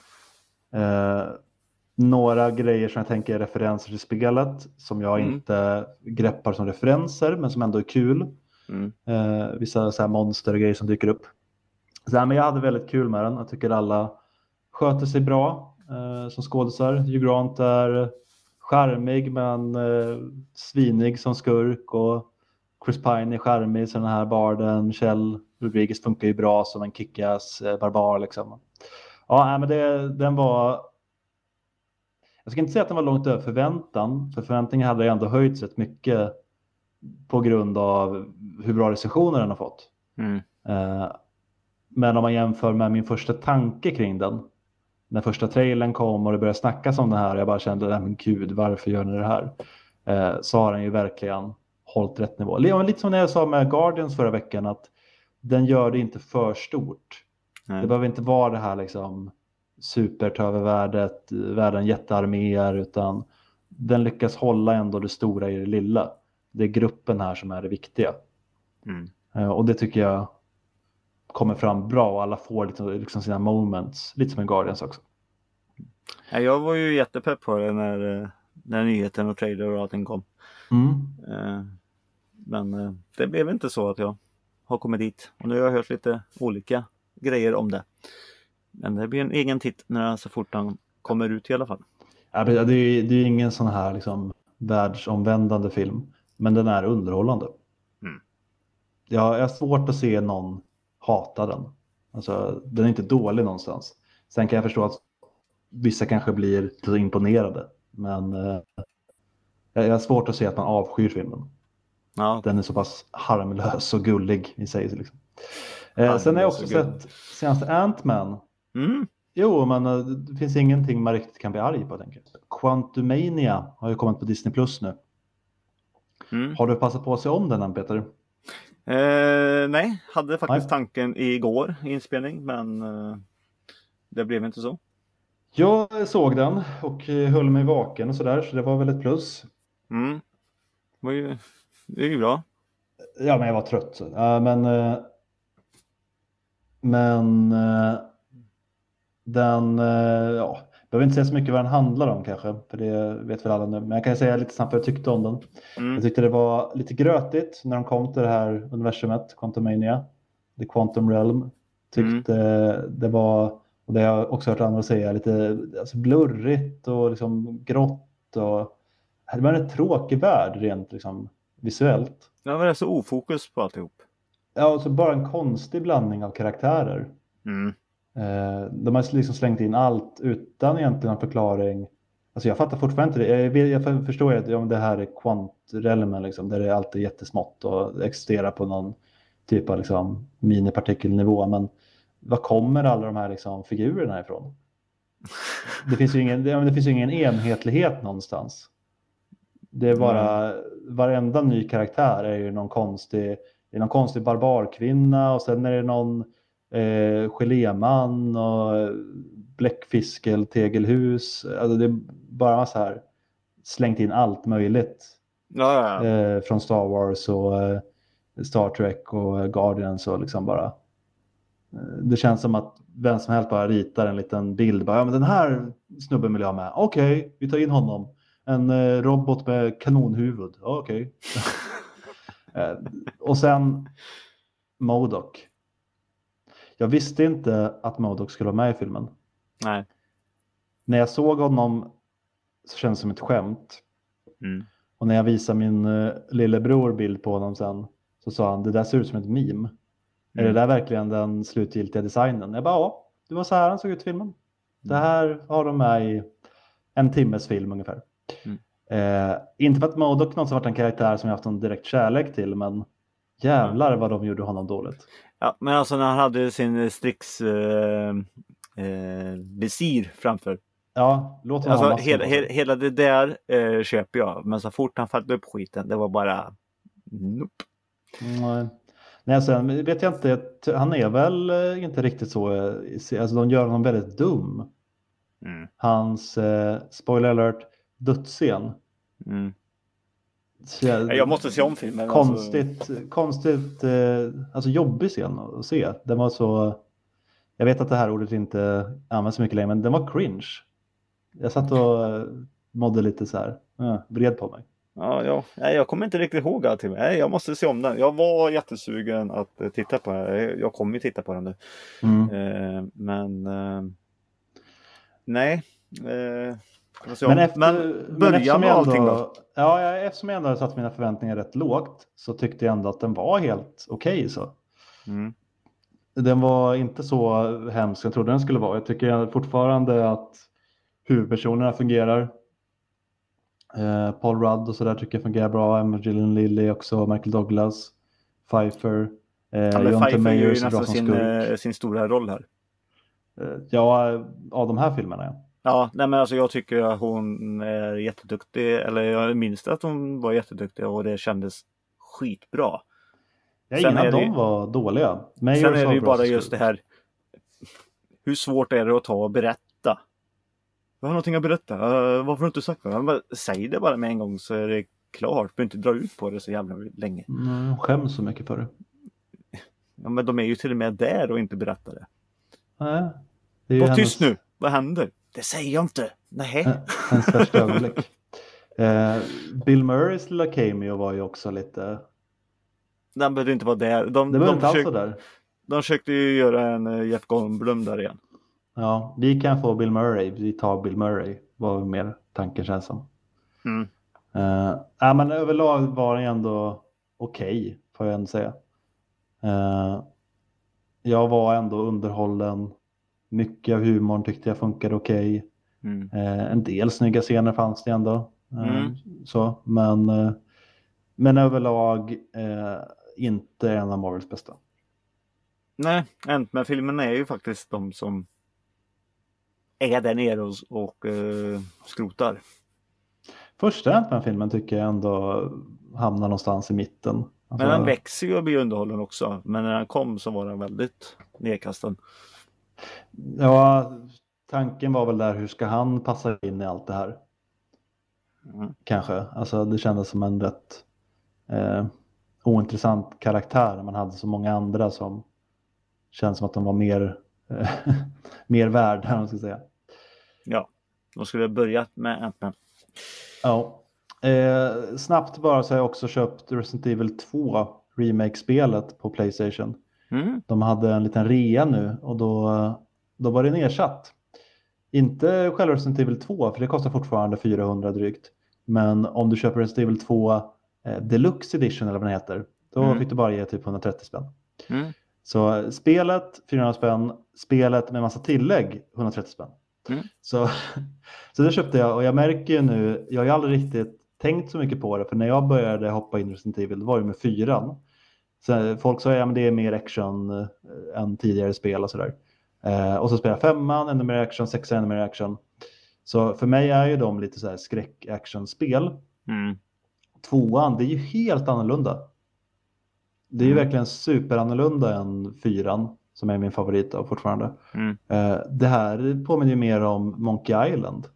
Eh, några grejer som jag tänker är referenser till spelet som jag Mm. inte greppar som referenser men som ändå är kul. Mm. Eh, vissa så här monster och grejer som dyker upp. Så, ja, men jag hade väldigt kul med den. Jag tycker alla sköter sig bra eh, som skådisar. Hugh Grant är charmig men eh, svinig som skurk och Chris Pine är charmig så den här barden. Kjell Rodriguez funkar ju bra som en kickass eh, barbar liksom. Ja, men det, den var jag ska inte säga att den var långt över förväntan, för förväntningarna hade ändå höjts rätt mycket på grund av hur bra recensioner den har fått. Mm. Eh, Men om man jämför med min första tanke kring den, när första trailern kom och det började snackas om det här, jag bara kände, nej men gud, varför gör ni det här? Eh, Så har den ju verkligen hållit rätt nivå. Lite som när jag sa med Guardians förra veckan, att den gör det inte för stort. Nej. Det behöver inte vara det här liksom super ta över världet, världen jättearméer, utan den lyckas hålla ändå det stora i det lilla. Det är gruppen här som är det viktiga. Mm. Eh, Och det tycker jag kommer fram bra och alla får liksom sina moments, lite som i Guardians också. Ja, jag var ju jättepepp på det när, eh, när nyheten och trailer och allting kom. Mm. Eh, Men det blev inte så att jag har kommit dit. Och nu har jag hört lite olika grejer om det. Men det blir en egen titt när så fort han kommer ut i alla fall. Ja, Det är det är ingen sån här liksom världsomvändande film, men den är underhållande. Mm. Jag jag har svårt att se någon hata den. Alltså, den är inte dålig någonstans. Sen kan jag förstå att vissa kanske blir så imponerade, men eh, jag har svårt att se att man avskyr filmen. Ja, Den är så pass harmlös och gullig i sig. Liksom. Eh, sen har jag också sett senaste Ant-Man. Mm. Jo, men eh, det finns ingenting man riktigt kan bli arg på. Tänker jag. Quantumania har ju kommit på Disney Plus nu. Mm. Har du passat på att se om den än Peter? Eh, nej, hade faktiskt Nej. tanken igår i inspelning men eh, det blev inte så. Jag såg den och eh, höll mig vaken och sådär, så det var väl ett plus. Mm. Det, var ju, det är ju bra. Ja, men jag var trött. Men eh, men eh, den, eh, ja, behöver inte säga så mycket vad den handlar om kanske, för det vet väl alla nu. Men jag kan säga lite snabbt vad jag tyckte om den. Mm. Jag tyckte det var lite grötigt när de kom till det här universumet, Quantumania, The Quantum Realm. Tyckte det var, och det har jag också hört andra säga, lite alltså blurrigt och liksom grått. Och, det var en tråkig värld rent liksom, visuellt. Det var så ofokus på alltihop. Ja, och så bara en konstig blandning av karaktärer. Mm. Eh, de har liksom slängt in allt utan egentligen en förklaring. Alltså jag fattar fortfarande inte det. Jag, jag för- förstår ju att ja, det här är kvantrelmen liksom, där det alltid är jättesmått och existerar på någon typ av liksom minipartikelnivå. Men var kommer alla de här liksom figurerna ifrån? [laughs] Det finns ju ingen, det finns ingen enhetlighet någonstans. Det är bara, mm. varenda ny karaktär är ju någon konstig, är någon konstig barbarkvinna och sen är det någon eh, geléman och bläckfiskeltegelhus. Alltså det är bara så här slängt in allt möjligt. Ja, ja. Eh, från Star Wars och eh, Star Trek och Guardians och liksom bara. Eh, det känns som att vem som helst bara ritar en liten bild. Bara, ja, men den här snubben vill jag ha med. Okej, okay, vi tar in honom. En eh, robot med kanonhuvud. Okej. Okay. [laughs] Eh, och sen Modok. Jag visste inte att Modok skulle vara med i filmen. Nej. När jag såg honom så kändes det som ett skämt. Mm. Och när jag visade min uh, lillebror bild på honom sen så sa han det där ser ut som ett meme. Mm. Är det mm. där verkligen den slutgiltiga designen? Jag bara ja, det var så här han såg ut i filmen. Det mm. här har de med i en timmes film ungefär. Mm. Eh, inte för att Modok någonsin varit en karaktär som jag haft någon direkt kärlek till, men jävlar vad de gjorde honom dåligt. Ja, men alltså när han hade sin Strix eh, eh, visir framför. Ja, låt honom alltså, ha hela, he, hela det där eh, köper jag, men så fort han fattade upp skiten, det var bara nope. Nej. Nej, sen vet jag inte, han är väl eh, inte riktigt så, eh, alltså de gör honom väldigt dum. Mm. Hans, eh, spoiler alert, dödsscen. Mm. Jag, måste se om filmen. Konstigt, alltså... konstigt eh, alltså jobbig scen att se. Den var så, jag vet att det här ordet inte används så mycket längre, men den var cringe. Jag satt och eh, mådde lite så här, vred på mig. Ja, ja. Nej, jag kommer inte riktigt ihåg allting. Nej, jag måste se om den. Jag var jättesugen att eh, titta på den. Jag kommer ju titta på den nu. Mm. Men nej. Men, efter, men början med allting då? Ja, eftersom jag ändå hade satt mina förväntningar rätt lågt så tyckte jag ändå att den var helt okej. Okay, så. Mm. Den var inte så hemsk som jag trodde den skulle vara. Jag tycker fortfarande att huvudpersonerna fungerar. Eh, Paul Rudd och sådär tycker jag fungerar bra. Emma Gillian Lilly också, Michael Douglas, Pfeiffer. Eh, ja, John Pfeiffer gör ju nästan sin, eh, sin stora roll här. Eh, ja, av de här filmerna ja. Ja, nej men alltså jag tycker att hon är jätteduktig. Eller jag minns att hon var jätteduktig och det kändes skitbra. Ja, ingen av dem var dåliga. Mayors sen är det ju bara just det här. Hur svårt är det att ta och berätta? Jag har någonting att berätta. Uh, varför har du inte sagt det? Säg det bara med en gång så är det klart. Du behöver inte dra ut på det så jävla länge. Mm, skäms så mycket för det. Ja, men de är ju till och med där och inte berättar det. Nej. Det Var hennes... tyst nu! Vad händer? Det säger jag inte. Nej. Hans största ögonblick. Eh, Bill Murrays lilla cameo var ju också lite... Den behövde inte vara där. De, det de, försökte, där. de försökte ju göra en uh, Jeff Goldblum där igen. Ja, vi kan få Bill Murray. Vi tar Bill Murray. Var mer tanken känns som. Mm. Uh, ja, men överlag var den ändå okej, okay, får jag ändå säga. Uh, jag var ändå underhållen mycket av humorn tyckte jag funkade okej. Okay. Mm. Eh, en del snygga scener fanns det ändå. Eh, mm. så, men, eh, men överlag inte en av Marvels bästa. Nej, Ant-Man-filmerna är ju faktiskt de som är där nere och, och skrotar. Första Ant-Man-filmen tycker jag ändå hamnar någonstans i mitten. Alltså... Men den växer ju och blir underhållen också. Men när den kom så var den väldigt nedkastad. Ja, tanken var väl där hur ska han passa in i allt det här? Mm. Kanske, alltså det kändes som en rätt eh, ointressant karaktär man hade så många andra som känns som att de var mer, eh, [laughs] mer värda, man ska säga. Ja, de skulle börjat med Ant-Man. Ja. Eh, snabbt bara så har jag också köpt Resident Evil 2 Remake-spelet på Playstation. Mm. De hade en liten rea nu och då, då var det nedsatt. Inte själva Resident Evil 2 för det kostar fortfarande 400 drygt. Men om du köper Resident Evil 2 eh, Deluxe Edition eller vad den heter. Då mm. fick du bara ge typ 130 spänn. Mm. Så eh, spelet 400 spänn, spelet med massa tillägg 130 spänn. Mm. Så, [laughs] så det köpte jag och jag märker ju nu, jag har ju aldrig riktigt tänkt så mycket på det för när jag började hoppa in i Resident Evil, det var ju med fyran. Så folk sa att ja, det är mer action eh, än tidigare spel och sådär. Eh, och så spelar femman, ännu mer action, sexan, ännu mer action. Så för mig är ju de lite så här skräck-action-spel. Mm. Tvåan, det är ju helt annorlunda. Det är ju Mm. verkligen superannorlunda än fyran, som är min favorit då, fortfarande. Mm. Eh, det här påminner ju mer om Monkey Island.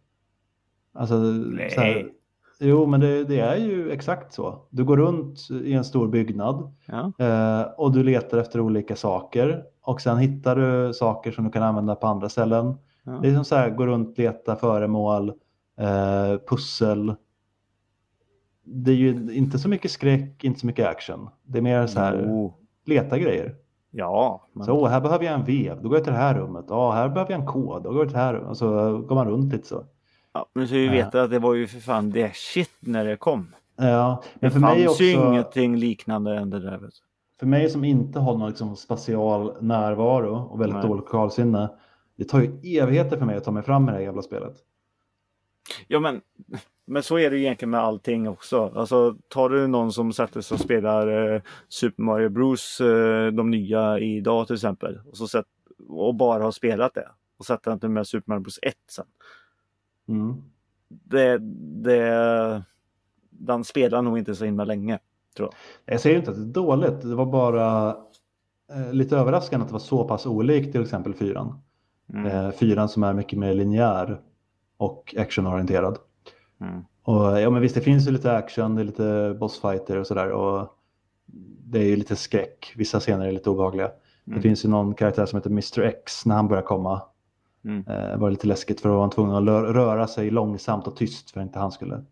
Alltså, Nej. Jo, men det, det är ju exakt så. Du går runt i en stor byggnad Ja. eh, och du letar efter olika saker och sen hittar du saker som du kan använda på andra ställen. Ja. Det är som så här, gå runt, leta föremål, eh, pussel. Det är ju inte så mycket skräck, inte så mycket action. Det är mer så här, Jo. leta grejer. Ja. Men... Så, här behöver jag en vev, då går jag till det här rummet. Ja, här behöver jag en kod, då går jag till det här rummet. Och så går man runt lite så. Ja, men så vi vet att det var ju för fan det shit när det kom. Ja, Det men för fanns mig, också, ju ingenting liknande än det där. För mig som inte har någon liksom spatial närvaro och väldigt Nej. dåligt lokalsinne. Det tar ju evigheter för mig att ta mig fram med det här jävla spelet. Ja men, men så är det ju egentligen med allting också. Alltså tar du någon som sätter sig och spelar eh, Super Mario Bros, eh, de nya idag till exempel. Och, så sätt, och bara har spelat det. Och sätter inte med Super Mario Bros 1 sen. Mm. Det, det, den spelar nog inte så himla länge. Jag säger inte att det är dåligt, det var bara eh, lite överraskande att det var så pass olikt till exempel fyran. Mm. Eh, fyran som är mycket mer linjär och actionorienterad. Mm. Och ja, men visst, det finns ju lite action, det är lite bossfighter och sådär. Och det är ju lite skräck, vissa scener är lite obehagliga. Det Mm. finns ju någon karaktär som heter Mr X när han börjar komma. Mm. Eh, var lite läskigt för då var han tvungen att röra sig långsamt och tyst för att inte han skulle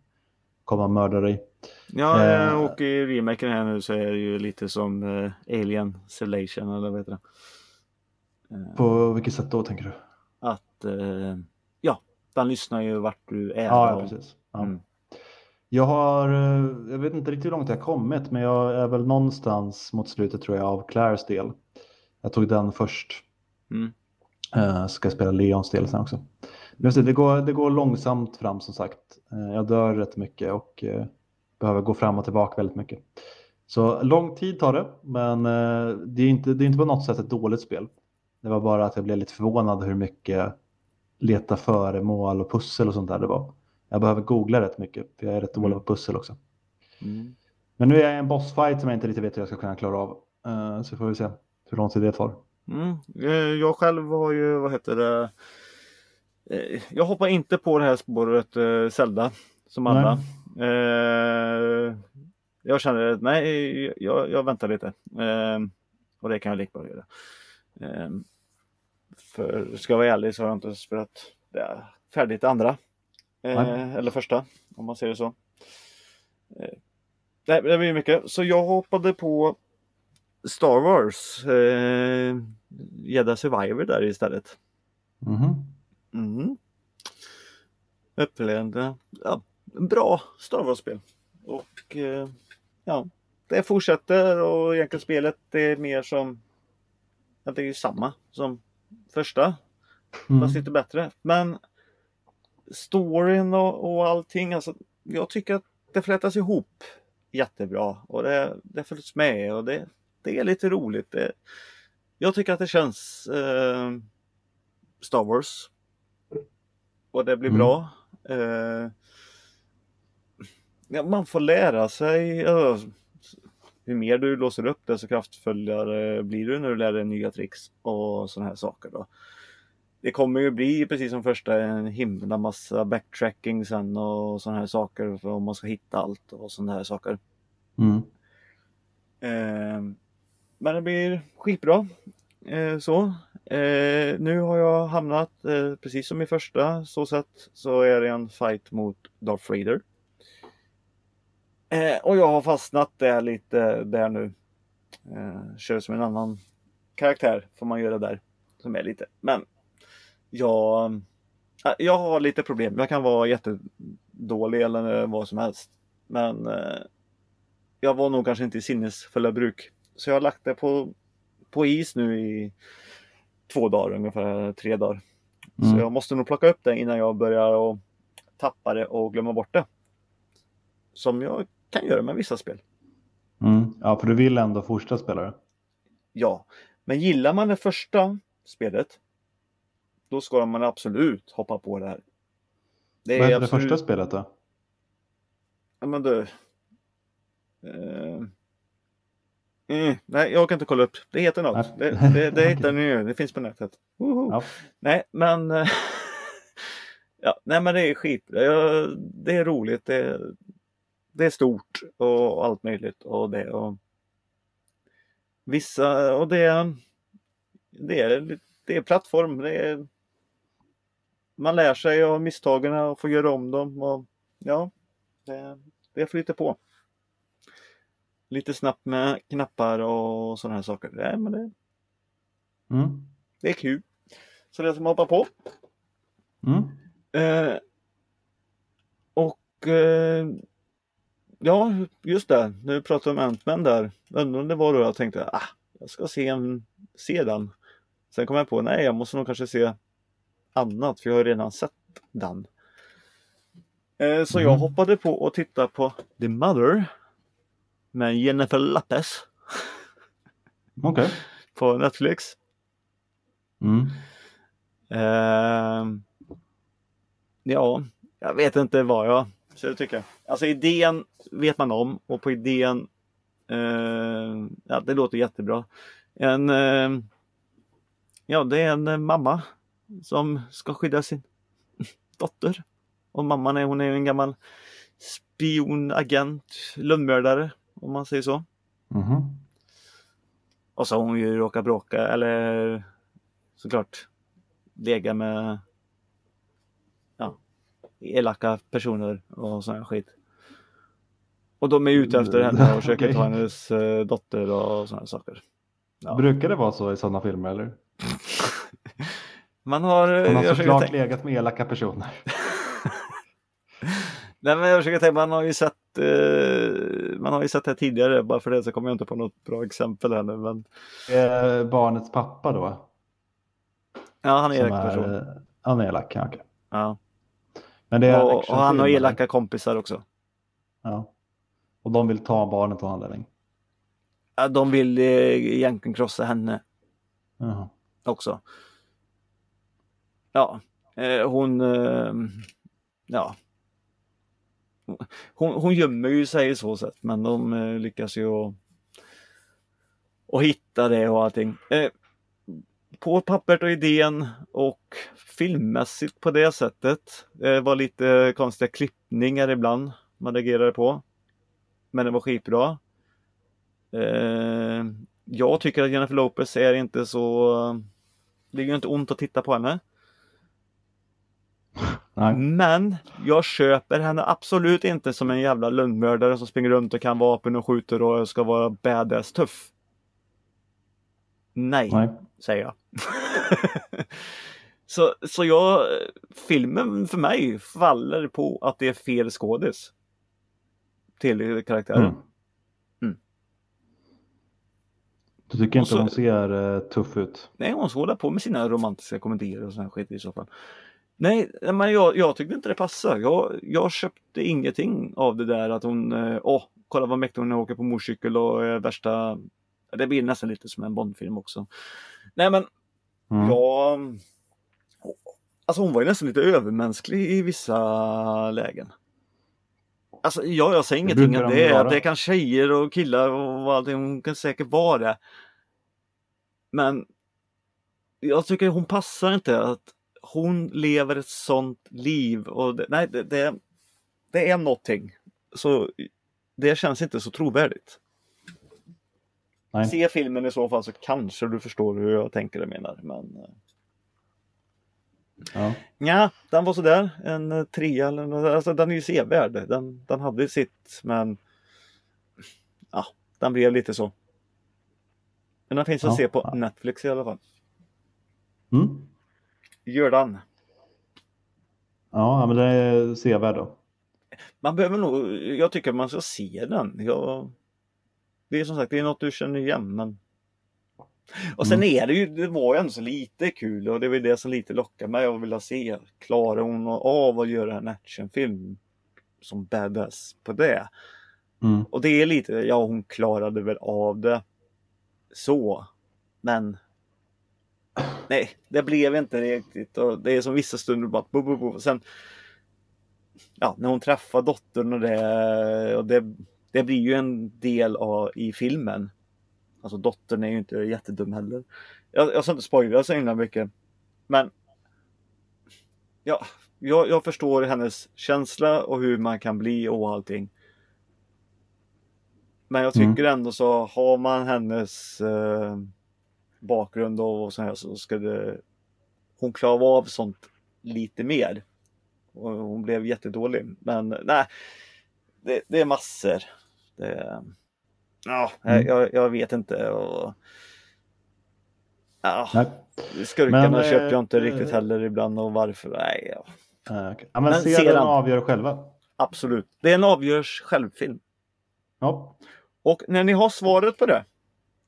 komma och mörda dig. Ja, Eh. och i remaken här nu så är det ju lite som eh, Alien Civilization eller vad heter det? Eh, På vilket sätt då tänker du? att eh, ja, den lyssnar ju vart du är. Ja, ja precis. Ja. Mm. Jag har, jag vet inte riktigt hur långt jag har kommit, men jag är väl någonstans mot slutet tror jag av Claires del. Jag tog den först. Mm. Eh, ska spela Leons del sen också. Men det, går, det går långsamt fram som sagt. Eh, jag dör rätt mycket och eh, behöver gå fram och tillbaka väldigt mycket. Så lång tid tar det, men det, är inte, det är inte på något sätt ett dåligt spel. Det var bara att jag blev lite förvånad hur mycket leta föremål och pussel och sånt där det var. Jag behöver googla rätt mycket, för jag är rätt dålig Mm. på pussel också. Mm. Men nu är jag i en bossfight som jag inte riktigt vet hur jag ska kunna klara av. Så får vi se hur lång tid det tar. Mm. Eh, Jag själv har ju, vad heter det? Eh, Jag hoppar inte på det här spåret eh, Zelda som alla. Eh, Jag känner att nej, jag, jag väntar lite. Eh, Och det kan jag lika bra göra. Eh, För ska jag vara ärlig så har jag inte spelat det färdigt andra. Eller första, om man så. Eh, Det, det blir mycket. Så jag hoppade på Star Wars eh, Jedi Survivor där istället. Mhm. Mm. Upplevde, ja, bra Star Wars-spel. Och eh, ja, det fortsätter och egentligen spelet det är mer som, ja, det är ju samma som första, Mm. fast lite bättre. Men storyn och, och allting, alltså, jag tycker att det flätas ihop jättebra och det, det följs med och det, det är lite roligt. Det, jag tycker att det känns eh, Star Wars. Och det blir Mm. bra. Eh, ja, man får lära sig. hur mer du låser upp desto kraftfullare blir du när du lär dig nya tricks och sådana här saker. Då. Det kommer ju bli precis som första en himla massa backtracking sen och sådana här saker för om man ska hitta allt och sådana här saker. Mm. Men det blir skitbra. Eh, så. Eh, nu har jag hamnat, eh, precis som i första så sett, så är det en fight mot Darth Vader. Eh, och jag har fastnat där lite där nu. Eh, kör som en annan karaktär får man göra där. Som är lite, men jag, eh, jag har lite problem. Jag kan vara jättedålig eller vad som helst. Men eh, jag var nog kanske inte i sinnesfulla bruk. Så jag har lagt det på, på is nu i två dagar ungefär, tre dagar. Mm. Så jag måste nog plocka upp det innan jag börjar och tappa det och glömma bort det. Som jag kan göra med vissa spel. Mm. Ja, för du vill ändå fortsätta spela det. Ja, men gillar man det första spelet då ska man absolut hoppa på det här. Det Vad är det första spelet då? Ja men du. Uh... Mm, nej, jag kan inte kolla upp. Det heter något. Det, det, det [laughs] hittar ni ju. Det finns på nätet. Ja. Nej, men. [laughs] ja, nej, men det är skit. Det är roligt. Det är, det är stort och allt möjligt och det och vissa och det. Det är, det är plattform. Det är, man lär sig av misstagen och får göra om dem och ja, det, det flyter på lite snabbt med knappar och sådana här saker. Nej, men det, mm. det är kul. Så det som att hoppa på. Mm. Eh, och eh, ja, just det. Nu pratar vi om Ant-Man där. Undrar om det var då jag tänkte ah, jag ska se, en, se den. Sen kom jag på nej, jag måste nog kanske se annat för jag har redan sett den. Eh, så mm. jag hoppade på och tittade på The Mother med Jennifer Lopez. Okej. Okay. På Netflix. Mm. Uh, ja, jag vet inte vad jag skulle tycka. Alltså idén vet man om och på idén, uh, ja det låter jättebra. En, uh, ja det är en mamma som ska skydda sin dotter. Och mamman är, hon är en gammal spion, agent, lönnmördare om man säger så. Mm. Och så har hon ju råkat bråka eller såklart lega med ja, elaka personer och sån här skit. Och de är ute efter henne och försöker okay. ta [laughs] hennes uh, dotter och sådana saker. Ja. Brukar det vara så i sådana filmer eller? [laughs] Man har... Hon har såklart legat med elaka personer. [laughs] Nej men jag försöker tänka, man har ju sett eh, Man har ju sett det tidigare, bara för det så kommer jag inte på något bra exempel här nu men eh, Barnets pappa då? Ja han är elak person. Eh, han är elak, ja, okay. ja. Men det är och, och han har elaka kompisar också. Ja. Och de vill ta barnet av anledning? Ja, de vill eh, egentligen krossa henne. Jaha. Också. Ja, eh, hon eh, Ja, hon, hon gömmer ju sig i så sätt men de eh, lyckas ju att och hitta det och allting. Eh, på pappret och idén och filmmässigt på det sättet. Det var lite konstiga klippningar ibland man reagerade på. Men det var skitbra. Eh, jag tycker att Jennifer Lopez är inte så... Det är ju inte ont att titta på henne. Nej. Men jag köper henne absolut inte som en jävla lönnmördare som springer runt och kan vapen och skjuter och ska vara badass tuff. Nej, Nej. säger jag. [laughs] så, så jag, filmen för mig faller på att det är fel skådis. Till karaktären. Mm. Mm. Du tycker inte så, hon ser uh, tuff ut? Nej, hon hålla på med sina romantiska komedier och sån skit i så fall. Nej, men jag, jag tyckte inte det passade. Jag, jag köpte ingenting av det där att hon, eh, åh, kolla vad mäktig hon är åker på motorcykel och är värsta... Det blir nästan lite som en Bondfilm också. Nej men, mm. jag... Alltså hon var ju nästan lite övermänsklig i vissa lägen. Alltså ja, jag säger ingenting att det är, det kan tjejer och killar och allting, hon kan säkert vara det. Men jag tycker hon passar inte att hon lever ett sånt liv och det, nej, det, det, det är någonting. Så det känns inte så trovärdigt. Nej. Se filmen i så fall så kanske du förstår hur jag tänker och menar. Men... Eh, ja. ja, den var sådär. En eh, trea eller något. Alltså den är ju sevärd. Den, den hade sitt men ja, den blev lite så. Men den finns ja. att se på Netflix i alla fall. Mm. Gör den. Ja, men det är sevärd då. Man behöver nog, jag tycker man ska se den. Jag, det är som sagt, det är något du känner igen men och sen mm. är det ju, det var ju ändå så lite kul och det var det som lite lockade mig att vilja se. Klarar hon av att göra en actionfilm som badass på det? Mm. Och det är lite, ja hon klarade väl av det så. Men nej, det blev inte riktigt. Och det är som vissa stunder bara bo, bo, bo. Sen ja, när hon träffar dottern och det, och det, det blir ju en del av, i filmen. Alltså dottern är ju inte jättedum heller. Jag, jag ska inte spoila så himla mycket. Men ja, jag, jag förstår hennes känsla och hur man kan bli och allting. Men jag tycker ändå så har man hennes eh, bakgrund och så här så det hon klara av sånt lite mer. Och hon blev jättedålig. Men nej, det, det är massor. Det, ja, Mm. jag, jag vet inte. Och, ja, Nej. skurkarna Men, eh, köper jag inte riktigt heller ibland och varför. Nej, ja, Eh, okej. ja, men, Men se sedan- avgör själva. absolut. Det är en avgörs självfilm. Ja. Och när ni har svaret på det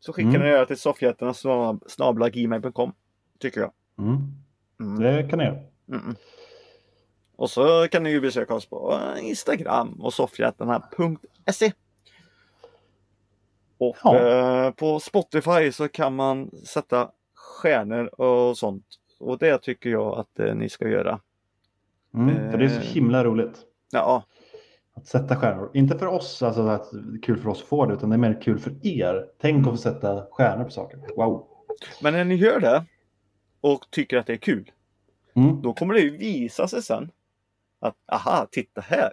så skickar Mm. ni det till soffhjältarna snabla gmail.com tycker jag. Mm. Mm. Det kan ni göra. Mm. Och så kan ni ju besöka oss på Instagram och soffhjältarna.se. Och Ja. eh, på Spotify så kan man sätta stjärnor och sånt. Och det tycker jag att eh, ni ska göra. Mm. För det är så Eh. himla roligt. Ja, Att sätta stjärnor. Inte för oss, alltså att kul för oss att få det, utan det är mer kul för er. Tänk att få sätta stjärnor på saker. Wow. men när ni gör det och tycker att det är kul. Mm. Då kommer det ju visa sig sen att aha, titta här.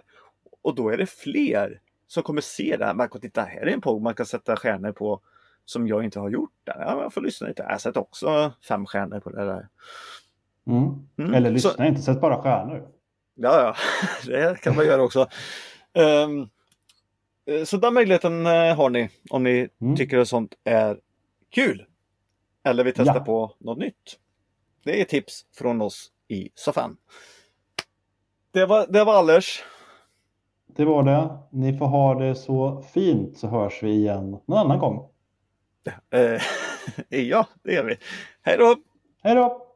Och då är det fler som kommer se det här. Man kan titta här är en podd man kan sätta stjärnor på som jag inte har gjort. Där. Ja, jag får lyssna lite. Jag sätter också fem stjärnor på det där. Mm. Mm. Eller lyssna Så- inte, sätt bara stjärnor. Ja, ja, [laughs] det kan man göra också. Ehm, eh, så den möjligheten eh, har ni om ni Mm. tycker att sånt är kul. Eller vill testa Ja. på något nytt. Det är tips från oss i soffan. Det var, det var allers. Det var det. Ni får ha det så fint så hörs vi igen någon annan gång. Eh, [laughs] ja, det gör vi. Hej då! Hej då!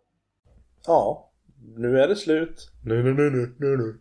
Ja, nu är det slut. Nu, nu, nu, nu, nu, nu.